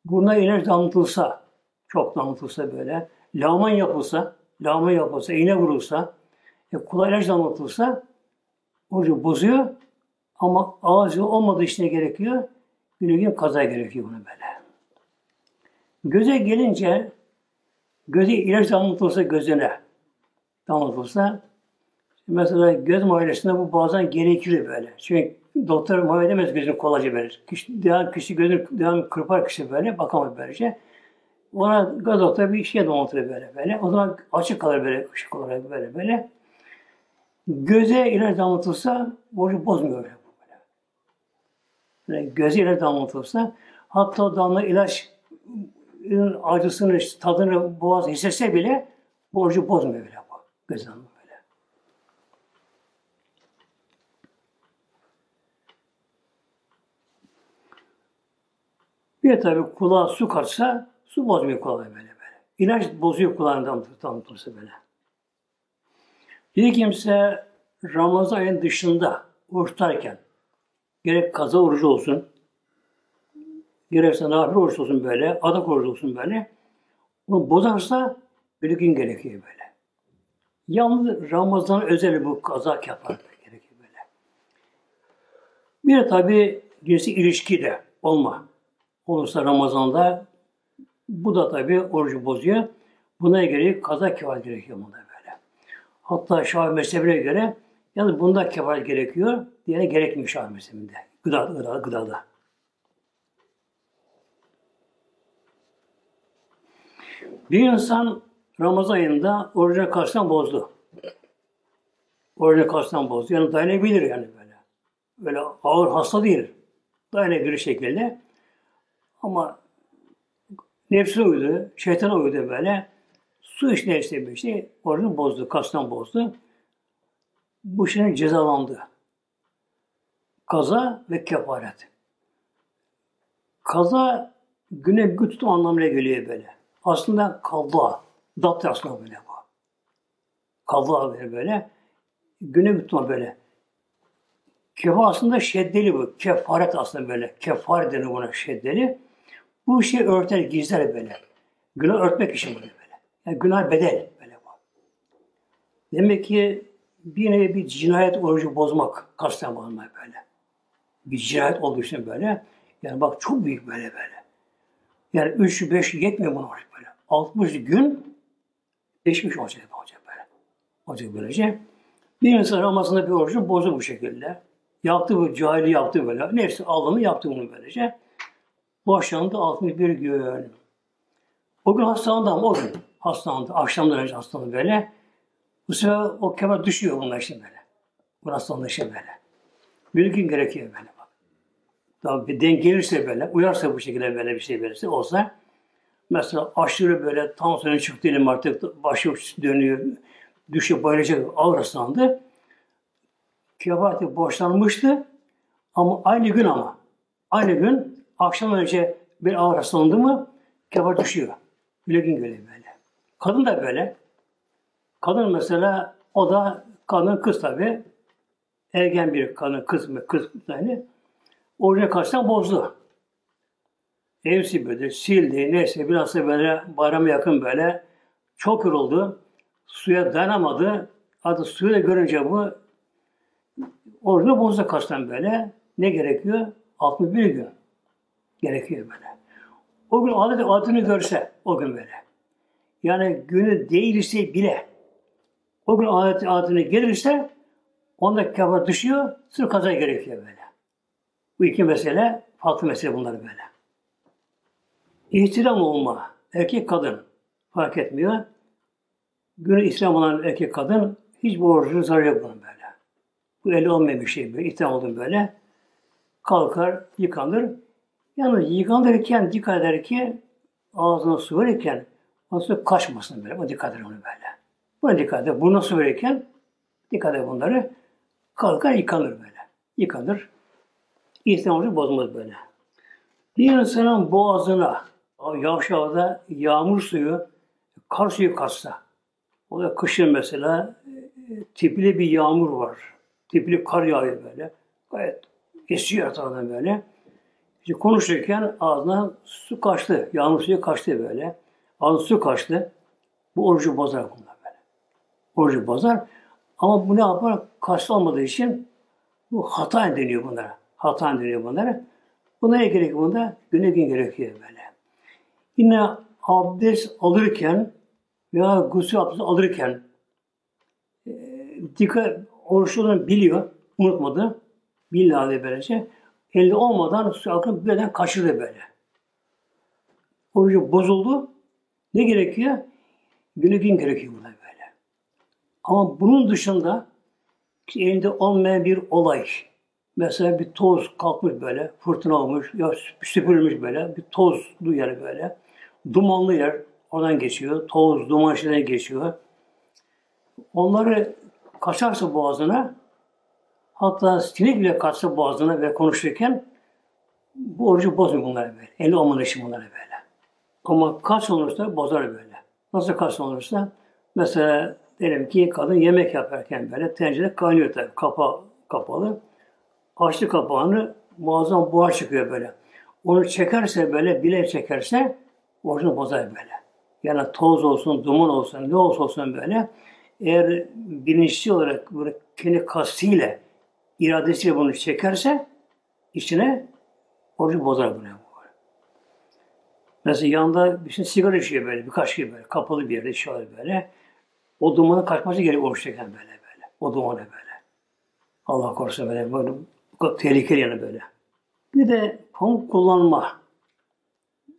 buruna ilaç damıtılsa, çok damıtılsa böyle, laman yapılsa, lağma yapılsa, iğne vurulsa, e, kulağa ilaç damlatılsa orucu bozuyor ama ağzı olmadığı işine gerekiyor. Günü gün kaza gerekiyor buna böyle. Göze gelince göze ilaç damlatılsa gözüne damlatılsa mesela göz muayenesinde bu bazen gerekiyor böyle. Çünkü doktor muayene edemez gözünü kolayca verir. Kişi, devam, kişi gözünü devam kırpar kişi böyle bakamaz böylece. Ona gazota bir şey donatır böyle böyle. O zaman açık kalır böyle ışık olarak böyle böyle. Göze ilaç damlatılsa borcu bozmuyor böyle. böyle. göze ilaç damlatılsa hatta o damla ilaç acısını, tadını boğaz hissetse bile borcu bozmuyor bile bu. Göz damla böyle. Bir tabi kulağa su kaçsa Su bozmuyor kolay böyle böyle. İlaç bozuyor kulağından damıtırsa böyle. Bir kimse Ramazan ayının dışında oruç tutarken gerek kaza orucu olsun, gerekse nafile oruç olsun böyle, adak orucu olsun böyle, bunu bozarsa bir gün gerekiyor böyle. Yalnız Ramazan özel bu kaza yapar gerekiyor böyle. Bir de tabi cinsi ilişki de olma. Olursa Ramazan'da bu da tabi orucu bozuyor. Buna göre kaza kefaret gerekiyor bunda böyle. Hatta Şafii mezhebine göre yani bunda kefaret gerekiyor. Diğerine gerekmiyor Şafii mezhebinde. Gıda, gıda, gıdada. Bir insan Ramazan ayında orucuna karşıdan bozdu. Orucuna karşıdan bozdu. Yani dayanabilir yani böyle. Böyle ağır hasta değil. Dayanabilir şekilde. Ama Nefsine uydu, şeytana uydu böyle. Su içine işte şey, oranı bozdu, kastan bozdu. Bu şimdi cezalandı. Kaza ve kefaret. Kaza güne gün tutum anlamına geliyor böyle. Aslında kalda, dapt aslında böyle bu. Kalda böyle. Güne gün tutma böyle. Kefa aslında şeddeli bu. Kefaret aslında böyle. Kefaret deniyor buna şeddeli. Bu işi örter, gizler böyle. Günah örtmek için böyle. Yani günah bedel böyle bu. Demek ki bir nevi bir cinayet orucu bozmak, kasten bozmak böyle. Bir cinayet olduğu için böyle. Yani bak çok büyük böyle böyle. Yani üç, beş yetmiyor buna oruç böyle. 60 gün geçmiş olacak, olacak böyle. Olacak böylece. Bir insan Ramazan'da bir orucu bozu bu şekilde. Yaptı bu cahili yaptı böyle. Neyse aldığını yaptı bunu böylece. Boşandı 61 gün. O gün hastalandı ama o gün hastalandı. Akşamdan önce hastalandı böyle. Bu sefer o kemer düşüyor bunlar işte böyle. Bu hastalandı işte böyle. Bir gün gerekiyor böyle bak. Tabii bir denk gelirse böyle, uyarsa bu şekilde böyle bir şey verirse olsa mesela aşırı böyle tansiyonu çıktı diyelim artık başı dönüyor, düşüp bayılacak ağır hastalandı. Kefati boşlanmıştı ama aynı gün ama aynı gün akşam önce bir ağır hastalandı mı kefat düşüyor. Gün geliyor böyle. Kadın da böyle. Kadın mesela o da kadın kız tabi. Ergen bir kadın kız mı kız yani. Oraya kaçtan bozdu. Ev sildi, sildi, neyse biraz da böyle bayrama yakın böyle çok yoruldu. Suya dayanamadı. Adı suyu da görünce bu orada bozdu kaçtan böyle. Ne gerekiyor? 61 gün. Gerekiyor böyle. O gün adet adını görse o gün böyle. Yani günü değilse bile o gün adet adını gelirse onda kafa düşüyor, sırf kaza gerekiyor böyle. Bu iki mesele, farklı mesele bunlar böyle. İhtiram olma, erkek kadın fark etmiyor. Günü İslam olan erkek kadın hiç bu orucun zararı yok bunun böyle. Bu eli olmayan bir şey böyle. İhtiram oldum böyle. Kalkar, yıkanır. Yalnız yıkanırken dikkat eder ki ağzına su verirken su kaçmasın böyle. O dikkat eder onu böyle. Buna dikkat eder. Burnuna su verirken dikkat eder bunları. Kalkar yıkanır böyle. Yıkanır. İhtiram orucu bozmaz böyle. Bir insanın boğazına yavşağıda yağmur suyu, kar suyu kaçsa, o da kışın mesela e, tipli bir yağmur var. Tipli kar yağıyor böyle. Gayet esiyor etrafından böyle. İşte konuşurken ağzına su kaçtı. Yağmur suyu kaçtı böyle. Ağzına su kaçtı. Bu orucu bozar bunlar böyle. Orucu bozar. Ama bu ne yapar? Kaslı olmadığı için bu hata deniyor bunlara. Hata deniyor bunlara. Buna ne gerekiyor bunda? Güne gün gerekiyor böyle. Yine abdest alırken veya gusül abdesti alırken e, dikkat oruçlu biliyor, unutmadı. Billahi böylece. Elde olmadan su akıp birden kaçırdı böyle. Orucu bozuldu. Ne gerekiyor? Günü gün gerekiyor buna böyle. Ama bunun dışında elinde olmayan bir olay. Mesela bir toz kalkmış böyle, fırtına olmuş, ya süpürülmüş böyle, bir toz yer böyle. Dumanlı yer, oradan geçiyor. Toz, duman içinden geçiyor. Onları kaçarsa boğazına, hatta sinek bile kaçsa boğazına ve konuşurken bu orucu bozmuyor bunlar böyle. Eli olmadığı için bunlar böyle. Ama kaç olursa bozar böyle. Nasıl kaç olursa mesela diyelim ki kadın yemek yaparken böyle tencere kaynıyor tabii. Kapa, kapalı. Açtı kapağını muazzam buhar çıkıyor böyle. Onu çekerse böyle bile çekerse orucunu bozar böyle. Yani toz olsun, duman olsun, ne olsa olsun böyle. Eğer bilinçli olarak böyle kendi kastıyla, iradesiyle bunu çekerse içine orucu bozar bunu. Mesela yanında bir şey sigara içiyor böyle, birkaç gibi böyle, kapalı bir yerde içiyor böyle. O dumanın kaçması gerekiyor oruç çeken böyle böyle. O dumanı böyle. Allah korusun böyle, böyle tehlikeli yani böyle. Bir de pamuk kullanma.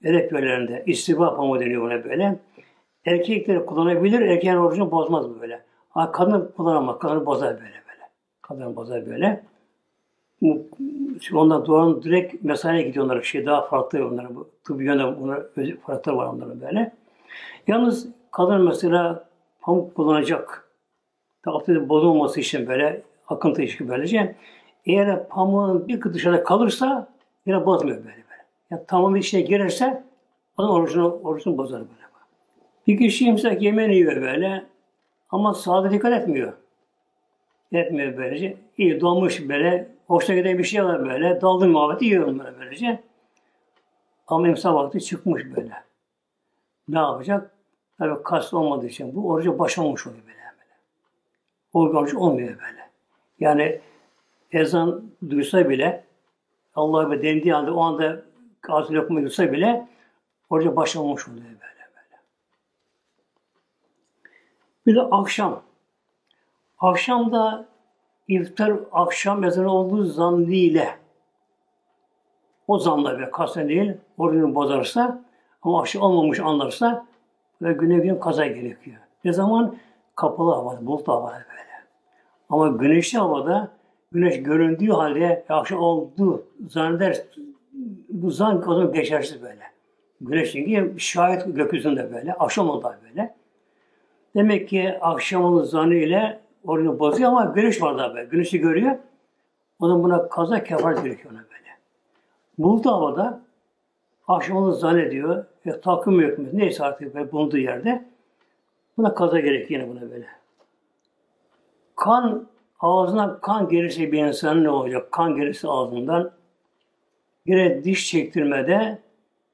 Edep yönlerinde istiba pamuğu deniyor buna böyle. Erkekleri kullanabilir, erkeğin orucunu bozmaz böyle. Ha, kadın kullanamaz, kadını bozar böyle Kadını bozar böyle. Ondan doğan direkt mesaneye gidiyorlar. Şey daha farklı onların bu tıbbi yönde bunlar farklı var onların böyle. Yalnız kadın mesela pamuk kullanacak. Abdesti bozulması için böyle akıntı için böylece eğer pamuğun bir dışarıda kalırsa yine bozmuyor böyle böyle. Yani tamam içine girerse onun orucunu, orucunu bozar böyle. Bir kişi mesela yemeğini yiyor böyle ama sağda dikkat etmiyor. Etmiyor böylece. İyi dolmuş böyle, hoşuna giden bir şey var böyle, daldı muhabbeti yiyor onları böylece. Ama imsa vakti çıkmış böyle. Ne yapacak? Tabi kast olmadığı için bu orucu başlamış oluyor böyle. böyle. O orucu olmuyor böyle. Yani ezan duysa bile Allah ve dendiği anda o anda ağzı lokma yutsa bile orada başlamamış oluyor böyle böyle. Bir de akşam. Akşamda iftar akşam ezanı olduğu zannıyla o zanla ve kasten değil orucunu bozarsa ama akşam olmamış anlarsa ve güne gün kaza gerekiyor. Ne zaman? Kapalı havada, bulut havada böyle. Ama güneşli havada güneş göründüğü halde akşam oldu zanneder. Bu zan o zaman geçersiz böyle. Güneş çünkü şahit gökyüzünde böyle. Akşam oldu böyle. Demek ki akşam oldu zanı ile orayı bozuyor ama güneş var da böyle. Güneşi görüyor. O zaman buna kaza kefaret gerekiyor ona böyle. Buldu havada akşam oldu zannediyor. Ya, takım yok mu? Neyse artık böyle bulunduğu yerde. Buna kaza gerekiyor yine buna böyle. Kan ağzına kan gelirse bir insanın ne olacak? Kan gelirse ağzından gerek diş çektirmede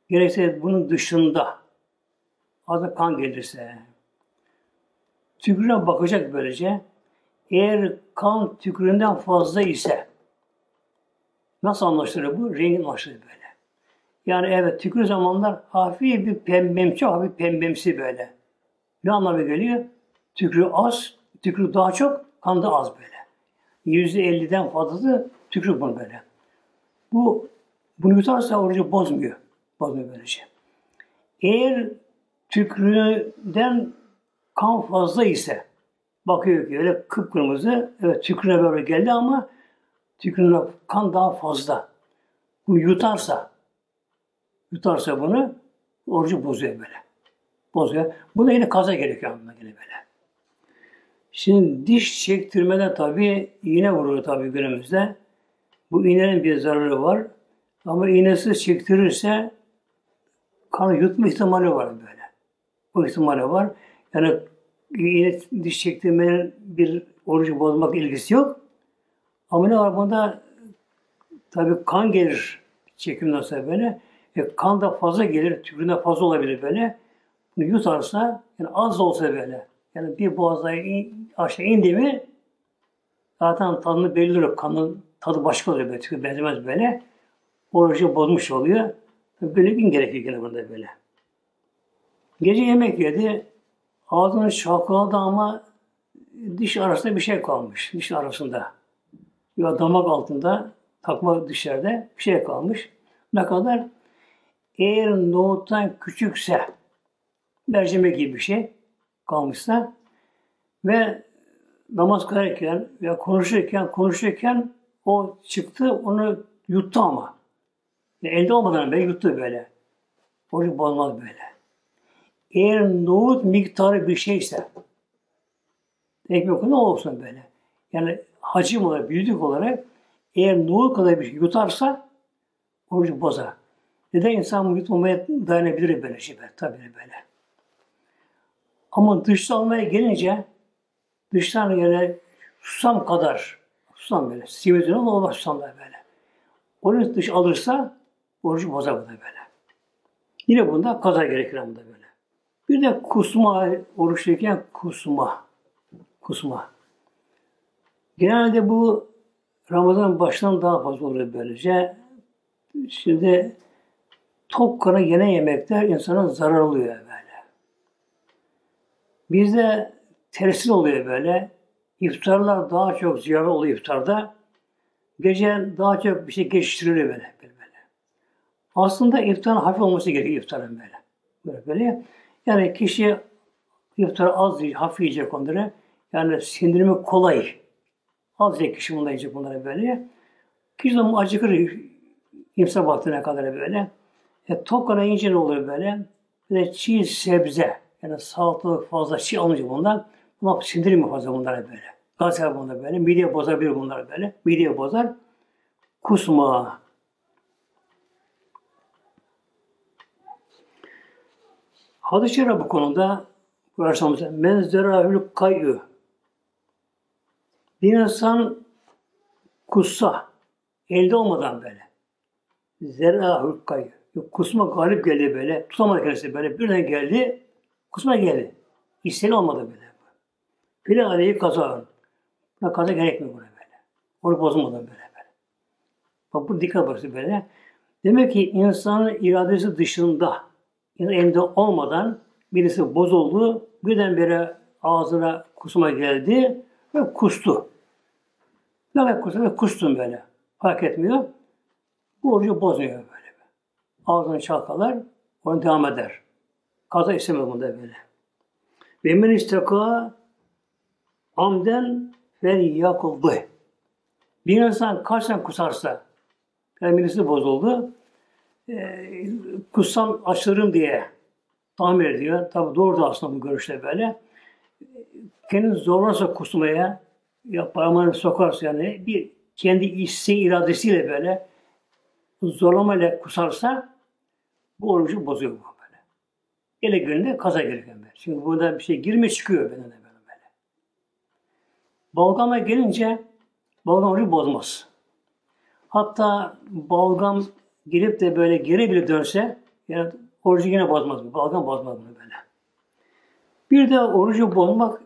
gerekse bunun dışında ağzına kan gelirse tükürüğe bakacak böylece eğer kan tükürüğünden fazla ise nasıl anlaşılır bu? Rengi anlaşılır böyle. Yani evet tükür zamanlar hafif bir pembemsi, hafif pembemsi böyle. Ne anlamı geliyor? Tükrü az, tükrü daha çok, kan da az böyle. Yüzde elliden fazlası tükrü bunu böyle. Bu bunu yutarsa orucu bozmuyor. Bozmuyor böylece. Eğer tükrüden kan fazla ise bakıyor ki öyle kıpkırmızı evet tükrüne böyle geldi ama tükrüne kan daha fazla. Bunu yutarsa yutarsa bunu orucu bozuyor böyle. Bozuyor. Buna yine kaza gerekiyor anlamına yine böyle. Şimdi diş çektirmede tabi iğne vurur tabi günümüzde. Bu iğnenin bir zararı var. Ama iğnesiz çektirirse kanı yutma ihtimali var böyle. Bu ihtimali var. Yani iğne diş çektirmenin bir orucu bozmak ilgisi yok. Ama ne var bunda? Tabi kan gelir çekimden sonra böyle. E, kan da fazla gelir, tükürüğünde fazla olabilir böyle. Bunu yutarsa, yani az da olsa böyle. Yani bir boğazda in, aşağı indi mi zaten tadını belli olur. Kanın tadı başka oluyor böyle. Tükür benzemez böyle. Orucu bozmuş oluyor. Böyle gün gerekiyor gene burada böyle. Gece yemek yedi. Ağzını çalkaladı ama diş arasında bir şey kalmış. Diş arasında. Ya damak altında takma dışarıda bir şey kalmış. Ne kadar? Eğer nohuttan küçükse mercimek gibi bir şey kalmışsa ve namaz kılarken veya konuşurken konuşurken o çıktı onu yuttu ama. Yani elde olmadan böyle yuttu böyle. Oruç bozmaz böyle. Eğer nohut miktarı bir şeyse ekmek ne olsun böyle. Yani hacim olarak, büyüklük olarak eğer nohut kadar bir şey yutarsa orucu bozar. Neden insan yutmamaya dayanabilir böyle şey? Tabii böyle. Ama dışta almaya gelince dıştan gene susam kadar susam böyle. Simitini ama olmaz susamlar böyle. Onu dış alırsa orucu bozar bu da böyle. Yine bunda kaza gerekir bunda böyle. Bir de kusma, oruçluyken kusma. Kusma. Genelde bu Ramazan başından daha fazla oluyor böylece. Şimdi tok karın yene yemekler insana zarar oluyor böyle. Bizde tersi oluyor böyle. İftarlar daha çok ziyaret oluyor iftarda. Gece daha çok bir şey geçiştiriliyor böyle, böyle. Aslında iftarın hafif olması gerekiyor iftarın böyle. Böyle böyle. Yani kişi iftar az yiyecek, hafif yiyecek onları. Yani sindirimi kolay. Az yiyecek kişi bunları yiyecek bunları böyle. Kişi de acıkır imsa vaktine kadar böyle. E, tok kana ince ne oluyor böyle? Bir çiğ sebze. Yani salatalık fazla çiğ alınca bundan. Bunlar sindirim mi fazla bunlara böyle. Gaz bunlar böyle. Midye bozabilir bunlar böyle. Midye bozar. Kusma. Hadis-i bu konuda bu arsamızda men zerahül kayyü bir insan kussa elde olmadan böyle zerahül kayyü kusma galip geldi böyle. Tutamadı kendisi böyle. Birden geldi. Kusma geldi. İsteni olmadı böyle. Bile aleyhi kaza. Buna kaza gerekmiyor buna böyle. Onu bozmadan böyle böyle. Bak bu dikkat bakısı böyle. Demek ki insanın iradesi dışında yani elinde olmadan birisi bozuldu. Birdenbire ağzına kusma geldi ve kustu. Ne kadar kustu ve kustum böyle. Fark etmiyor. Bu orucu bozuyor böyle ağzını çalkalar, onu devam eder. Kaza istemez bunda böyle. Ve men isteka amden fel yakuldu. Bir insan kaç sene kusarsa, yani birisi bozuldu, e, kussam açılırım diye tahmin ediyor. Tabi doğru da aslında bu görüşte böyle. Kendini zorlarsa kusmaya, ya parmağını sokarsa yani bir kendi isteği iradesiyle böyle zorlamayla kusarsa bu orucu bozuyor bu böyle. Ele gününde kaza gerekiyor böyle. Çünkü burada bir şey girme çıkıyor bedene böyle. böyle. Balgama gelince balgam orucu bozmaz. Hatta balgam gelip de böyle geri bile dönse yani orucu yine bozmaz. Balgam bozmaz bunu böyle. Bir de orucu bozmak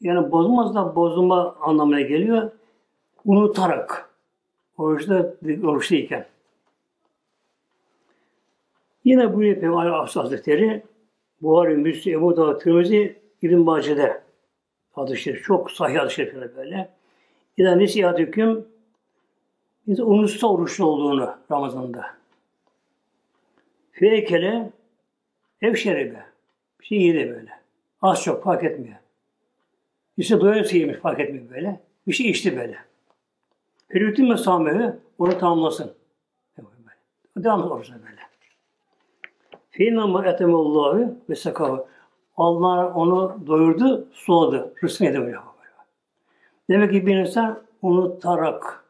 yani bozmaz da bozulma anlamına geliyor. Unutarak. Oruçta, oruçluyken. Yine bu Peygamber Hazretleri Buhari, Müslim, Ebu Dağ, Tirmizi, İbn Mace'de. Çok sahih hadis böyle. İzâ nesihat hüküm biz unutsa oruçlu olduğunu Ramazan'da. Feykele ev şeribe. Bir şey yedi böyle. Az çok fark etmiyor. İşte doyarsa yemiş fark etmiyor böyle. Bir şey içti böyle. Hürriyetin mesamevi onu tamamlasın. Devam oruçla böyle. Fînâmâ etemallâhu ve sekâhu. Allah onu doyurdu, suladı. Rızkını yedi. Demek ki bir insan unutarak,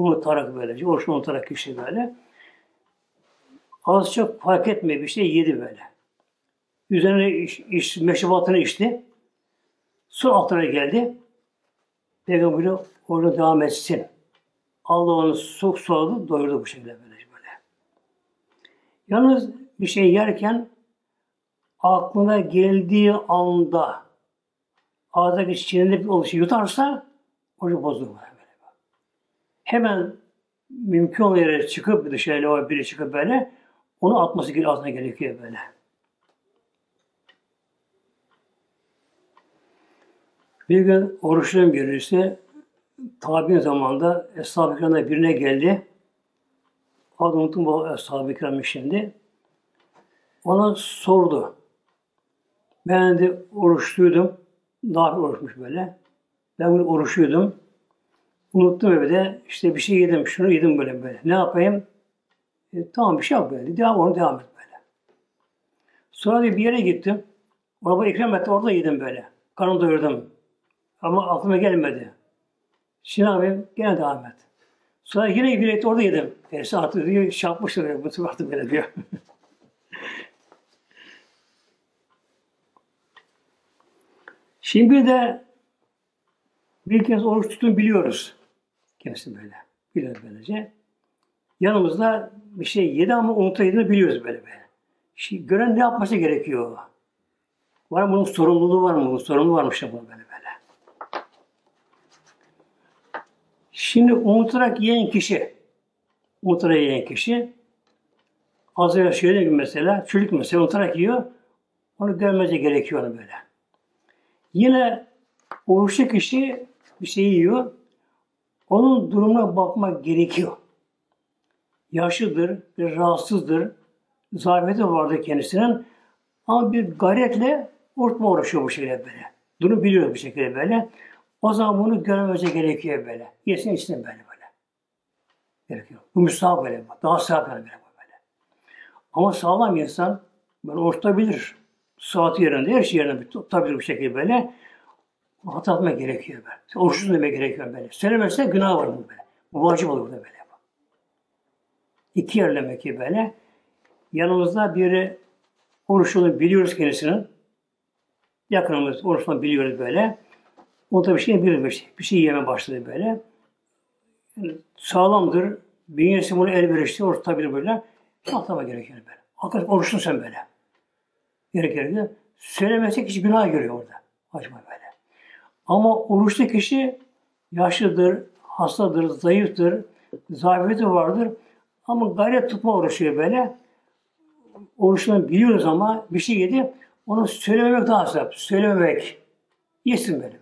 unutarak böylece, oruçlu unutarak kişi böyle. Az çok fark bir şey yedi böyle. Üzerine iş, iş meşrubatını içti. Su altına geldi. Peygamber orada devam etsin. Allah onu su suladı, doyurdu bu şekilde böyle. böyle. Yalnız bir şey yerken aklına geldiği anda ağızdaki çiğnenip oluşu yutarsa orucu bozulur. Hemen mümkün olan yere çıkıp dışarı biri çıkıp böyle onu atması gerekiyor, ağzına gerekiyor böyle. Bir gün oruçluyum birisi tabi'in zamanında Eshab-ı birine geldi. Adını unuttum bu Eshab-ı şimdi. Ona sordu. Ben de oruçluydum. Daha oruçmuş böyle. Ben bunu oruçluydum. Unuttum evde. İşte bir şey yedim. Şunu yedim böyle böyle. Ne yapayım? E, tamam bir şey yap böyle. Devam onu devam et böyle. Sonra bir yere gittim. Orada ikram etti. Orada yedim böyle. Karnımı doyurdum. Ama aklıma gelmedi. Şimdi abi gene devam et. Sonra yine bir et orada yedim. Tersi artık diyor, şapmıştır. Bu sefer böyle diyor. Şimdi de bir kez oruç tutun biliyoruz. Kendisi böyle. Biliyoruz böylece. Yanımızda bir şey yedi ama unutayını biliyoruz böyle böyle. Şimdi gören ne yapması gerekiyor? Var mı bunun sorumluluğu var mı? Bunun sorumluluğu varmış ya böyle böyle. Şimdi unutarak yiyen kişi, unutarak yiyen kişi, az önce şöyle gibi mesela, çocuk mesela unutarak yiyor, onu görmesi gerekiyor böyle. Yine oruçlu kişi bir şey yiyor, onun durumuna bakmak gerekiyor. Yaşlıdır, bir rahatsızdır, zafiyeti vardır kendisinin ama bir gayretle ortma uğraşıyor bu şekilde böyle. Bunu biliyor bir şekilde böyle. O zaman bunu görmemize gerekiyor böyle. Yesin içsin böyle böyle. Gerekiyor. Bu müstahap böyle. Daha sağlam böyle böyle. Ama sağlam insan böyle ortabilir. Saati yerinde, her şey yerinde tutabilir bu şekilde böyle. Hata gerekiyor böyle. Oruçsuz demek gerekiyor böyle. Söylemezse günah var bu böyle. Bu vacip olur da böyle. İki yerlemek ki böyle. Yanımızda biri oruçlu biliyoruz kendisinin. Yakınımız oruçlu biliyoruz böyle. O da bir şey bilmiş. Bir şey yeme başladı böyle. Yani sağlamdır. Bünyesi bunu elverişli, ortabilir böyle. Atlama gerekiyor böyle. Hakikaten oruçlu sen böyle. Gerekiyor. Söylemezsek kişi günah görüyor orada. Acaba böyle. Ama oruçlu kişi yaşlıdır, hastadır, zayıftır, zafiyeti vardır. Ama gayret tutma oruçluyor böyle. Oruçlarını biliyoruz ama bir şey yedi. Onu söylememek daha sevap. Söylememek. Yesin böyle.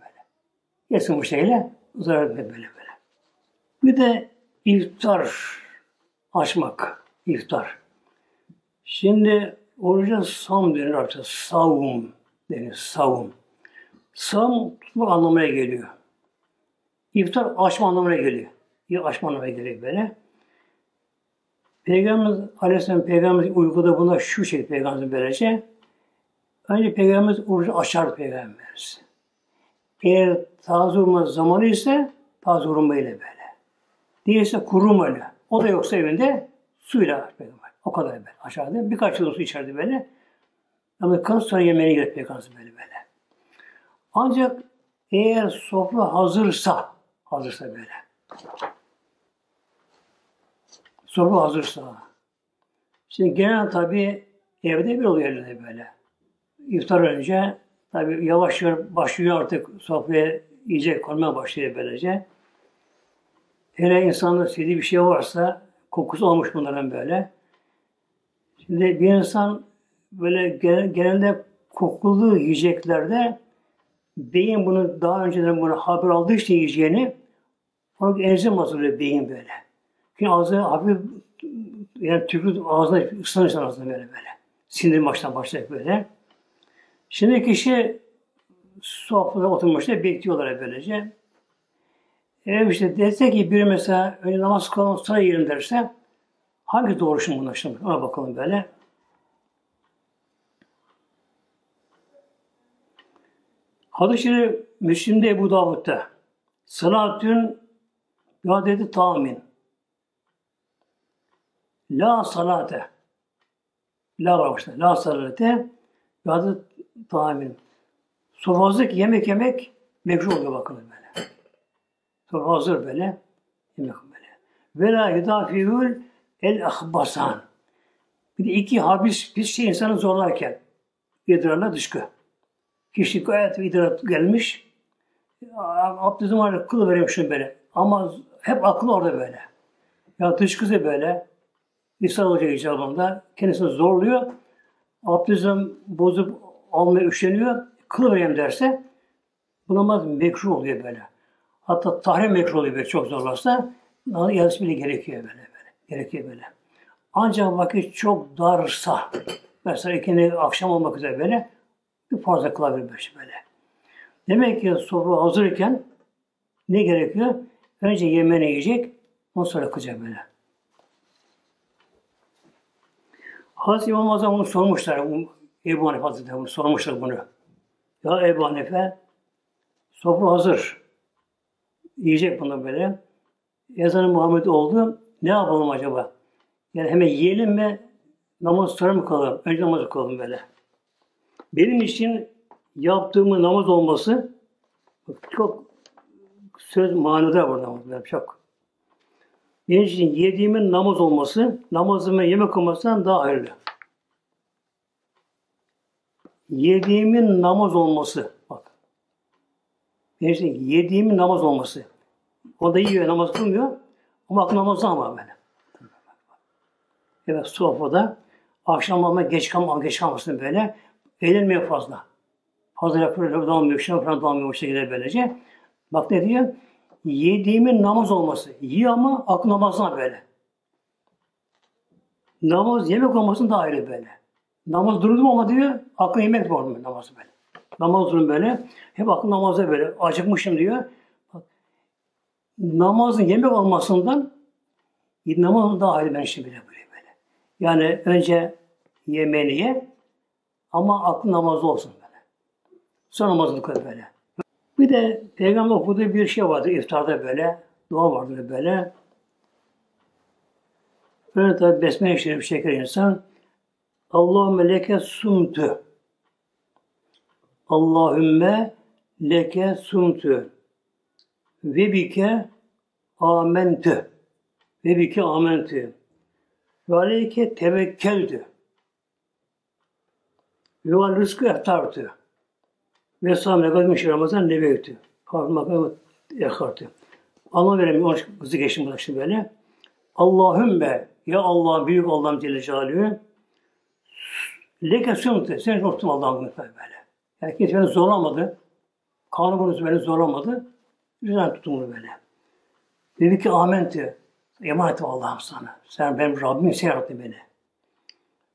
Yesin bu şeyle zarar etme böyle böyle. Bir de iftar açmak. iftar. Şimdi oruca sam denir artık. Savum denir. Savum. Sam tutmak anlamaya geliyor. İftar açma anlamına geliyor. Bir açma anlamına geliyor böyle. Peygamberimiz Aleyhisselam Peygamberimiz uyguladı buna şu şekilde Peygamberimiz böylece. Önce Peygamberimiz orucu açar Peygamberimiz. Eğer taze olma zamanı ise taze ile böyle. Değilse kurumayla. O da yoksa evinde suyla Peygamber. O kadar böyle aşağıda. Birkaç yıl su içerdi böyle. Ama kan sonra yemeğine girer Peygamber böyle böyle. Ancak eğer sofra hazırsa, hazırsa böyle. Sofra hazırsa. Şimdi genel tabi evde bir oluyor evde böyle. İftar önce tabi yavaş yavaş başlıyor artık sofraya yiyecek konmaya başlıyor böylece. Hele insanda sevdiği bir şey varsa kokusu olmuş bunların böyle. Şimdi bir insan böyle genelde kokulu yiyeceklerde beyin bunu daha önceden bunu haber aldığı için yiyeceğini onu enzim hazırlıyor beyin böyle. Çünkü ağzı hafif yani tükür ağzına ıslanır ağzına böyle böyle. Sinir baştan başlayıp böyle. Şimdi kişi sofrada oturmuşlar bekliyorlar böylece. Evet işte dese ki biri mesela önce namaz kılalım sıra yiyelim derse hangi doğru şimdi bunlar şimdi? Ona bakalım böyle. Hadis-i Şerif Müslim'de Ebu Davud'da Salatün Yadeti Tamin La salate La var işte. La salate Yadeti Tamin Sofazlık yemek yemek mekruh oluyor bakın böyle. Sonra hazır böyle yemek böyle. Ve la yudafiül el ahbasan. Bir de iki habis bir şey insanı zorlarken idrarla dışkı. Kişi gayet idrar gelmiş. Abdestim var, veriyorum şunu böyle. Ama hep aklı orada böyle. Ya dışkısı böyle. İsa Hoca icabında kendisini zorluyor. Abdestim bozup almaya üşeniyor. Kılı vereyim derse bu namaz mekruh oluyor böyle. Hatta tahrim mekruh oluyor böyle çok zorlarsa. Yazısı bile gerekiyor böyle böyle. Gerekiyor böyle. Ancak vakit çok darsa mesela ikindi akşam olmak üzere böyle bir fazla kılabilir böyle. Demek ki sofra hazırken ne gerekiyor? Önce yemeğini yiyecek, ondan sonra kılacak böyle. Hazreti İmam Azam onu sormuşlar. Ebu Hanife Hazretleri bunu sormuşlar bunu. Ya Ebu Hanife sofra hazır. Yiyecek bunu böyle. Ezanı Muhammed oldu. Ne yapalım acaba? Yani hemen yiyelim mi? Namaz sonra mı kalalım? Önce namazı kılalım böyle. Benim için yaptığımı namaz olması çok söz manada burada çok. Benim için yediğimin namaz olması, namazımın yemek olmasından daha hayırlı. Yediğimin namaz olması, bak. Benim için yediğimin namaz olması. O da yiyor, namaz kılmıyor. Ama aklı namazı ama böyle. Evet, sofrada akşam ama geç kalma, geç kalmasın böyle. Eğlenmiyor fazla. Fazla yapıyor, dalmıyor, şuna falan dalmıyor o şekilde böylece. Bak ne diyor? Yediğimin namaz olması. Yiyor ama aklı namazına böyle. Namaz yemek olmasın daha ayrı böyle. Namaz durdum ama diyor, aklı yemek var namazı böyle. Namaz durum böyle. Hep aklı namazda böyle. Acıkmışım diyor. Bak, namazın yemek olmasından namazın daha ayrı ben şimdi böyle böyle. Yani önce yemeğini ye, ama aklı namazda olsun böyle. Son namazını kıl böyle. Bir de Peygamber okuduğu bir şey vardı iftarda böyle. Dua vardır böyle. Böyle tabi besmele şerif çeker insan. Allahümme leke sumtu. Allahümme leke sumtu. Ve bike amentü. Ve bike amentü. Ve aleyke tevekkeltü. Val rızkı eftartı. Ve sâme gazmış Ramazan nebevtü. Kalkmak yakartı. Allah veremiyor. Onun kızı geçtim buna şimdi böyle. Allahümme ya Allah büyük Allah'ım Celle Celaluhu leke sümtü. Sen korktum Allah'ım böyle. Yani kimse beni zorlamadı. Kanun konusu beni zorlamadı. Güzel tuttum bunu böyle. Dedi ki amentü. Emanet Allah'ım sana. Sen benim Rabbim sen yarattın beni.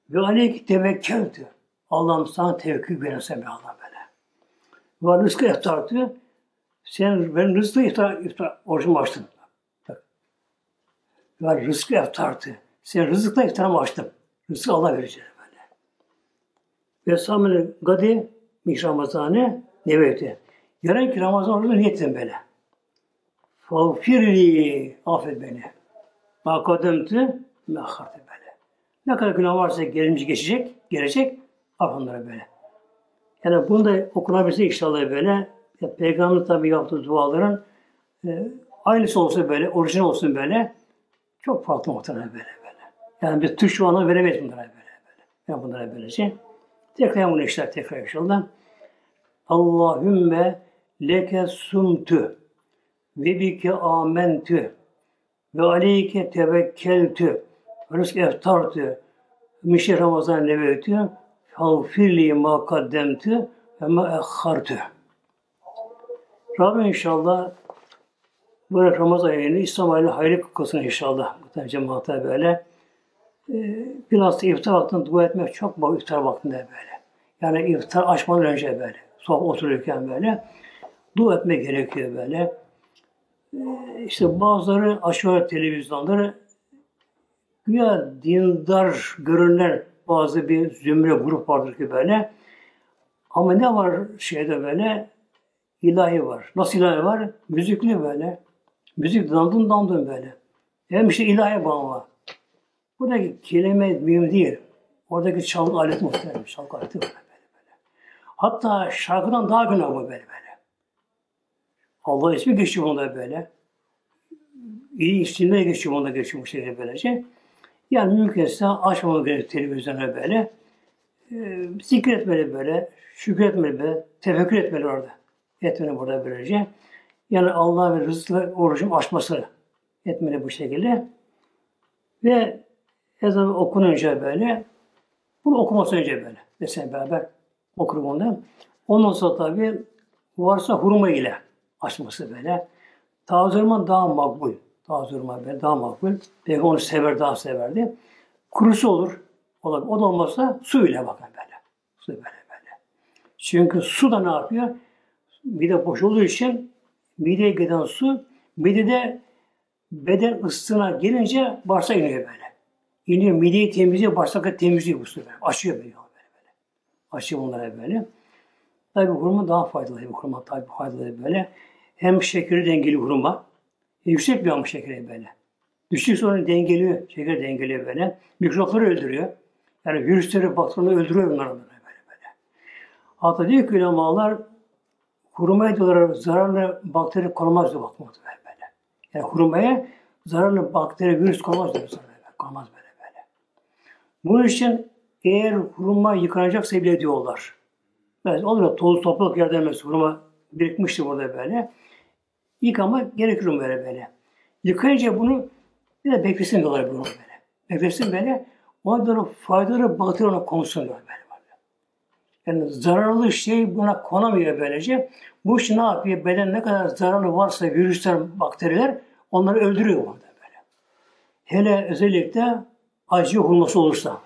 Ve aleyki tevekkeltü. Allah'ım sana tevekkül verirsen be Allah böyle. Ve rızkı eftartı Sen benim rızkı iftar, iftar orucumu açtın. Yani rızkı iftardı. Sen rızıkla iftarımı açtım. Rızkı Allah verecek böyle. Ve samene gadi miş Ramazan'ı neveti. Yarın ki Ramazan orucu niyetim böyle. Fağfirli affet beni. Ma kademtü me ahartı böyle. Ne kadar günah varsa gelmiş geçecek, gelecek, af onlara böyle. Yani bunu da okunabilse inşallah böyle. Ya, Peygamber tabi yaptığı duaların e, aynısı olsa böyle, orijinal olsun böyle. Çok farklı muhtemelen böyle böyle. Yani bir tuş şu veremeyiz bunlara böyle böyle. Yani bunlara böylece. Tekrar bunu işler tekrar inşallah. Allahümme leke sumtu ve bike amentü ve aleyke tevekkeltü ve rızk eftartü mişi Ramazan nevetü fagfirli ma kaddemtü ve ma ekhartü Rabbim inşallah böyle Ramazan ayını İslam ayını hayırlı kılsın inşallah. Bu cemaate böyle. Ee, biraz da iftar vaktinde dua etmek çok bak iftar vaktinde böyle. Yani iftar açmadan önce böyle. Sohbet otururken böyle. Dua etmek gerekiyor böyle. Ee, işte bazıları aşağı televizyonları güya dindar görünen bazı bir zümre grup vardır ki böyle. Ama ne var şeyde böyle? ilahi var. Nasıl ilahi var? Müzikli böyle. Müzik dandın dandın böyle. Hem işte ilahi bağlı. Buradaki kelime mühim değil. Oradaki çalgı aleti muhtemelen. Çalgı aleti böyle böyle. böyle. Hatta şarkıdan daha günah bu böyle böyle. Allah ismi geçiyor bunda böyle. İyi içinde geçiyor bunda geçiyor bu şekilde böylece. Yani mümkünse açmamak gerekiyor televizyona böyle. E, zikretmeli böyle, şükretmeli böyle, tefekkür etmeli orada etmeli burada böylece. Yani Allah ve rızıkla orucun açması etmeli bu şekilde. Ve ezan okununca böyle, bunu okuması önce böyle. Mesela beraber okur bunu. Ondan sonra tabi varsa hurma ile açması böyle. Taze hurma daha makbul. Taze hurma böyle daha makbul. Peki onu sever, daha severdi. Kurusu olur. Olabilir. O da olmazsa su ile bakın böyle. Su böyle böyle. Çünkü su da ne yapıyor? mide boş olduğu için mideye giden su midede beden ıslığına gelince bağırsak iniyor böyle. İniyor mideyi temizliyor, bağırsakı temizliyor bu su böyle. Açıyor böyle. böyle, böyle. Açıyor bunlara böyle. Tabi hurma daha faydalı. Hurma tabi faydalı böyle. Hem şekeri dengeli hurma. Yüksek bir ama şekeri böyle. Düşük sonra dengeliyor. Şeker dengeliyor böyle. Mikropları öldürüyor. Yani virüsleri, bakterileri öldürüyor bunları böyle böyle. Hatta diyor ki ulemalar hurmaya diyorlar zararlı bakteri konmaz diyor bakmak böyle. Yani hurmaya zararlı bakteri, virüs konmaz diyor böyle. Konmaz böyle böyle. Bunun için eğer hurma yıkanacaksa bile diyorlar. Evet, olur da toz toprak yerden mesela hurma birikmişti burada böyle. Yıkama gerekir böyle böyle. Yıkayınca bunu bir de beklesin diyorlar bunu böyle. Beklesin böyle. Ona doğru faydalı bakteri ona konsun diyor böyle. Yani zararlı şey buna konamıyor böylece. Bu iş ne yapıyor? Beden ne kadar zararlı varsa virüsler, bakteriler onları öldürüyor burada böyle. Hele özellikle acı hurması olursa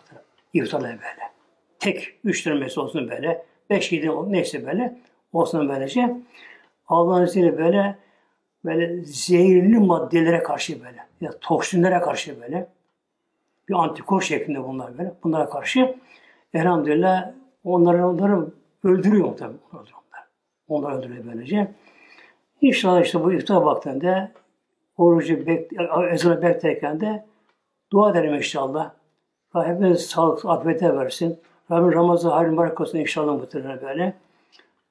iftarla böyle. Tek üç tane olsun böyle. Beş yedi neyse böyle. Olsun böylece. Allah'ın izniyle böyle böyle zehirli maddelere karşı böyle ya toksinlere karşı böyle bir antikor şeklinde bunlar böyle. Bunlara karşı elhamdülillah onları onları öldürüyor tabii. Onlar. Onlar öldürüyor böylece. İnşallah işte bu iftar vaktinde orucu bek, ezanı beklerken de dua edelim inşallah. Rabbim hepimiz sağlık, afiyete versin. Rabbim Ramazan hayırlı mübarek olsun inşallah muhtemelen böyle.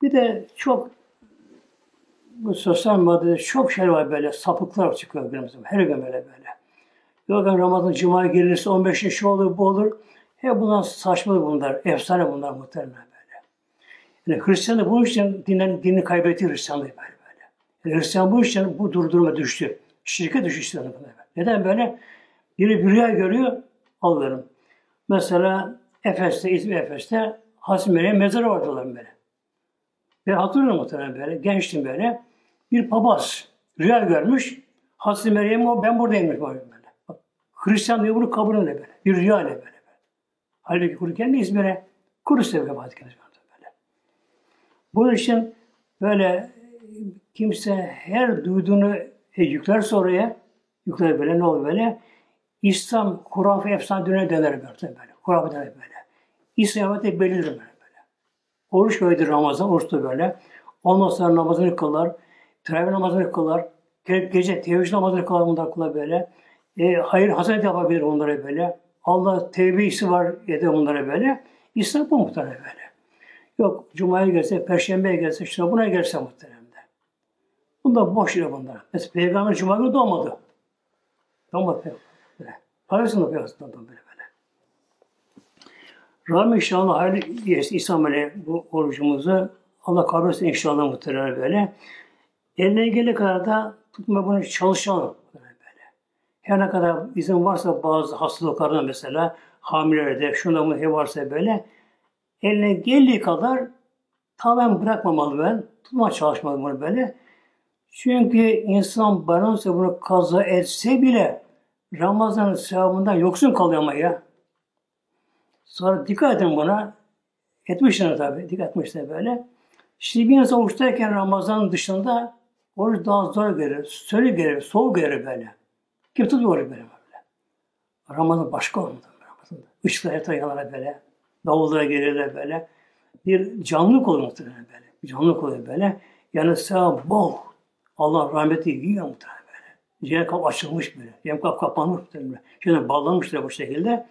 Bir de çok bu sosyal medyada çok şey var böyle, sapıklar çıkıyor günümüzde. Her gün böyle böyle. Yok Ramazan Cuma'ya gelirse 15 şu olur, bu olur. Hep bunlar saçmalık bunlar, efsane bunlar muhtemelen böyle. Yani Hristiyanlık bu için dinin, dinini kaybetti Hristiyanlığı böyle böyle. Yani Hristiyan bu için bu durdurma düştü. Şirke düştü Hristiyanlık böyle. Neden böyle? Biri bir rüya görüyor, alırım. Mesela Efes'te, İzmir Efes'te Hazreti Meryem mezarı vardılar böyle. Ben hatırlıyorum muhtemelen böyle, gençtim böyle. Bir papaz rüya görmüş, Hazreti Meryem o ben buradayım böyle. Bak, Hristiyan diyor bunu kabul ediyor böyle. Bir rüya ile böyle. Halbuki kuru kendi İzmir'e kuru sebebi vefat böyle. Bunun için böyle kimse her duyduğunu e, yüklerse oraya, yükler böyle ne olur böyle? İslam hurafe efsane döner döner böyle. böyle. Döner böyle. İslamiyet'e belirlir böyle. Oruç böyledir Ramazan, oruç da böyle. Ondan sonra namazını kılar, teravih namazını kılar, ge- gece teheccüd namazını kılar bunlar kılar böyle. E, hayır hasenat yapabilir onlara böyle. Allah tevbesi var eder onlara böyle. İslam bu muhtemelen böyle. Yok Cuma'ya gelse, Perşembe'ye gelse, işte buna gelse muhtemelen. Bunlar boş yere bunlar. Mesela Peygamber Cuma günü doğmadı. Doğmadı Peygamber. Parasını da Peygamber böyle böyle. Rabbim inşallah hayırlı yersin İslam böyle bu orucumuzu. Allah kabul etsin inşallah muhtemelen böyle. Eline gelene kadar da tutma bunu çalışalım. Böyle. Her ne kadar izin varsa bazı hastalıklarda mesela hamilelerde şunda ne varsa böyle eline geldiği kadar tamamen bırakmamalı ben. Tutma çalışmalı bunu böyle. Çünkü insan bayramsa bunu kaza etse bile Ramazan'ın sevabından yoksun kalıyor ama ya. Sonra dikkat edin buna. Etmişler tabii. Dikkat etmişler böyle. Şimdi bir insan oruçtayken Ramazan dışında oruç daha zor gelir. Söyle gelir, soğuk gelir böyle. Kim tutmuyor oruç böyle böyle. Ramazan başka olmadı. Ramazan'da. Işıklar etrafa yanar böyle. Davullara gelirler böyle. Bir canlılık olur muhtemelen böyle. Bir canlılık oluyor böyle. Yani sevap bol. Allah rahmeti yiyor muhtemelen böyle. Cennet kapı açılmış böyle. Cennet kapı kapanmış muhtemelen. Şimdi bağlanmışlar bu şekilde.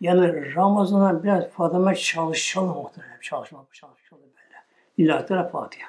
Yani Ramazan'a biraz fazla çalışalım muhtemelen. Çalışmak, çalışalım böyle. İlahi Teala Fatiha.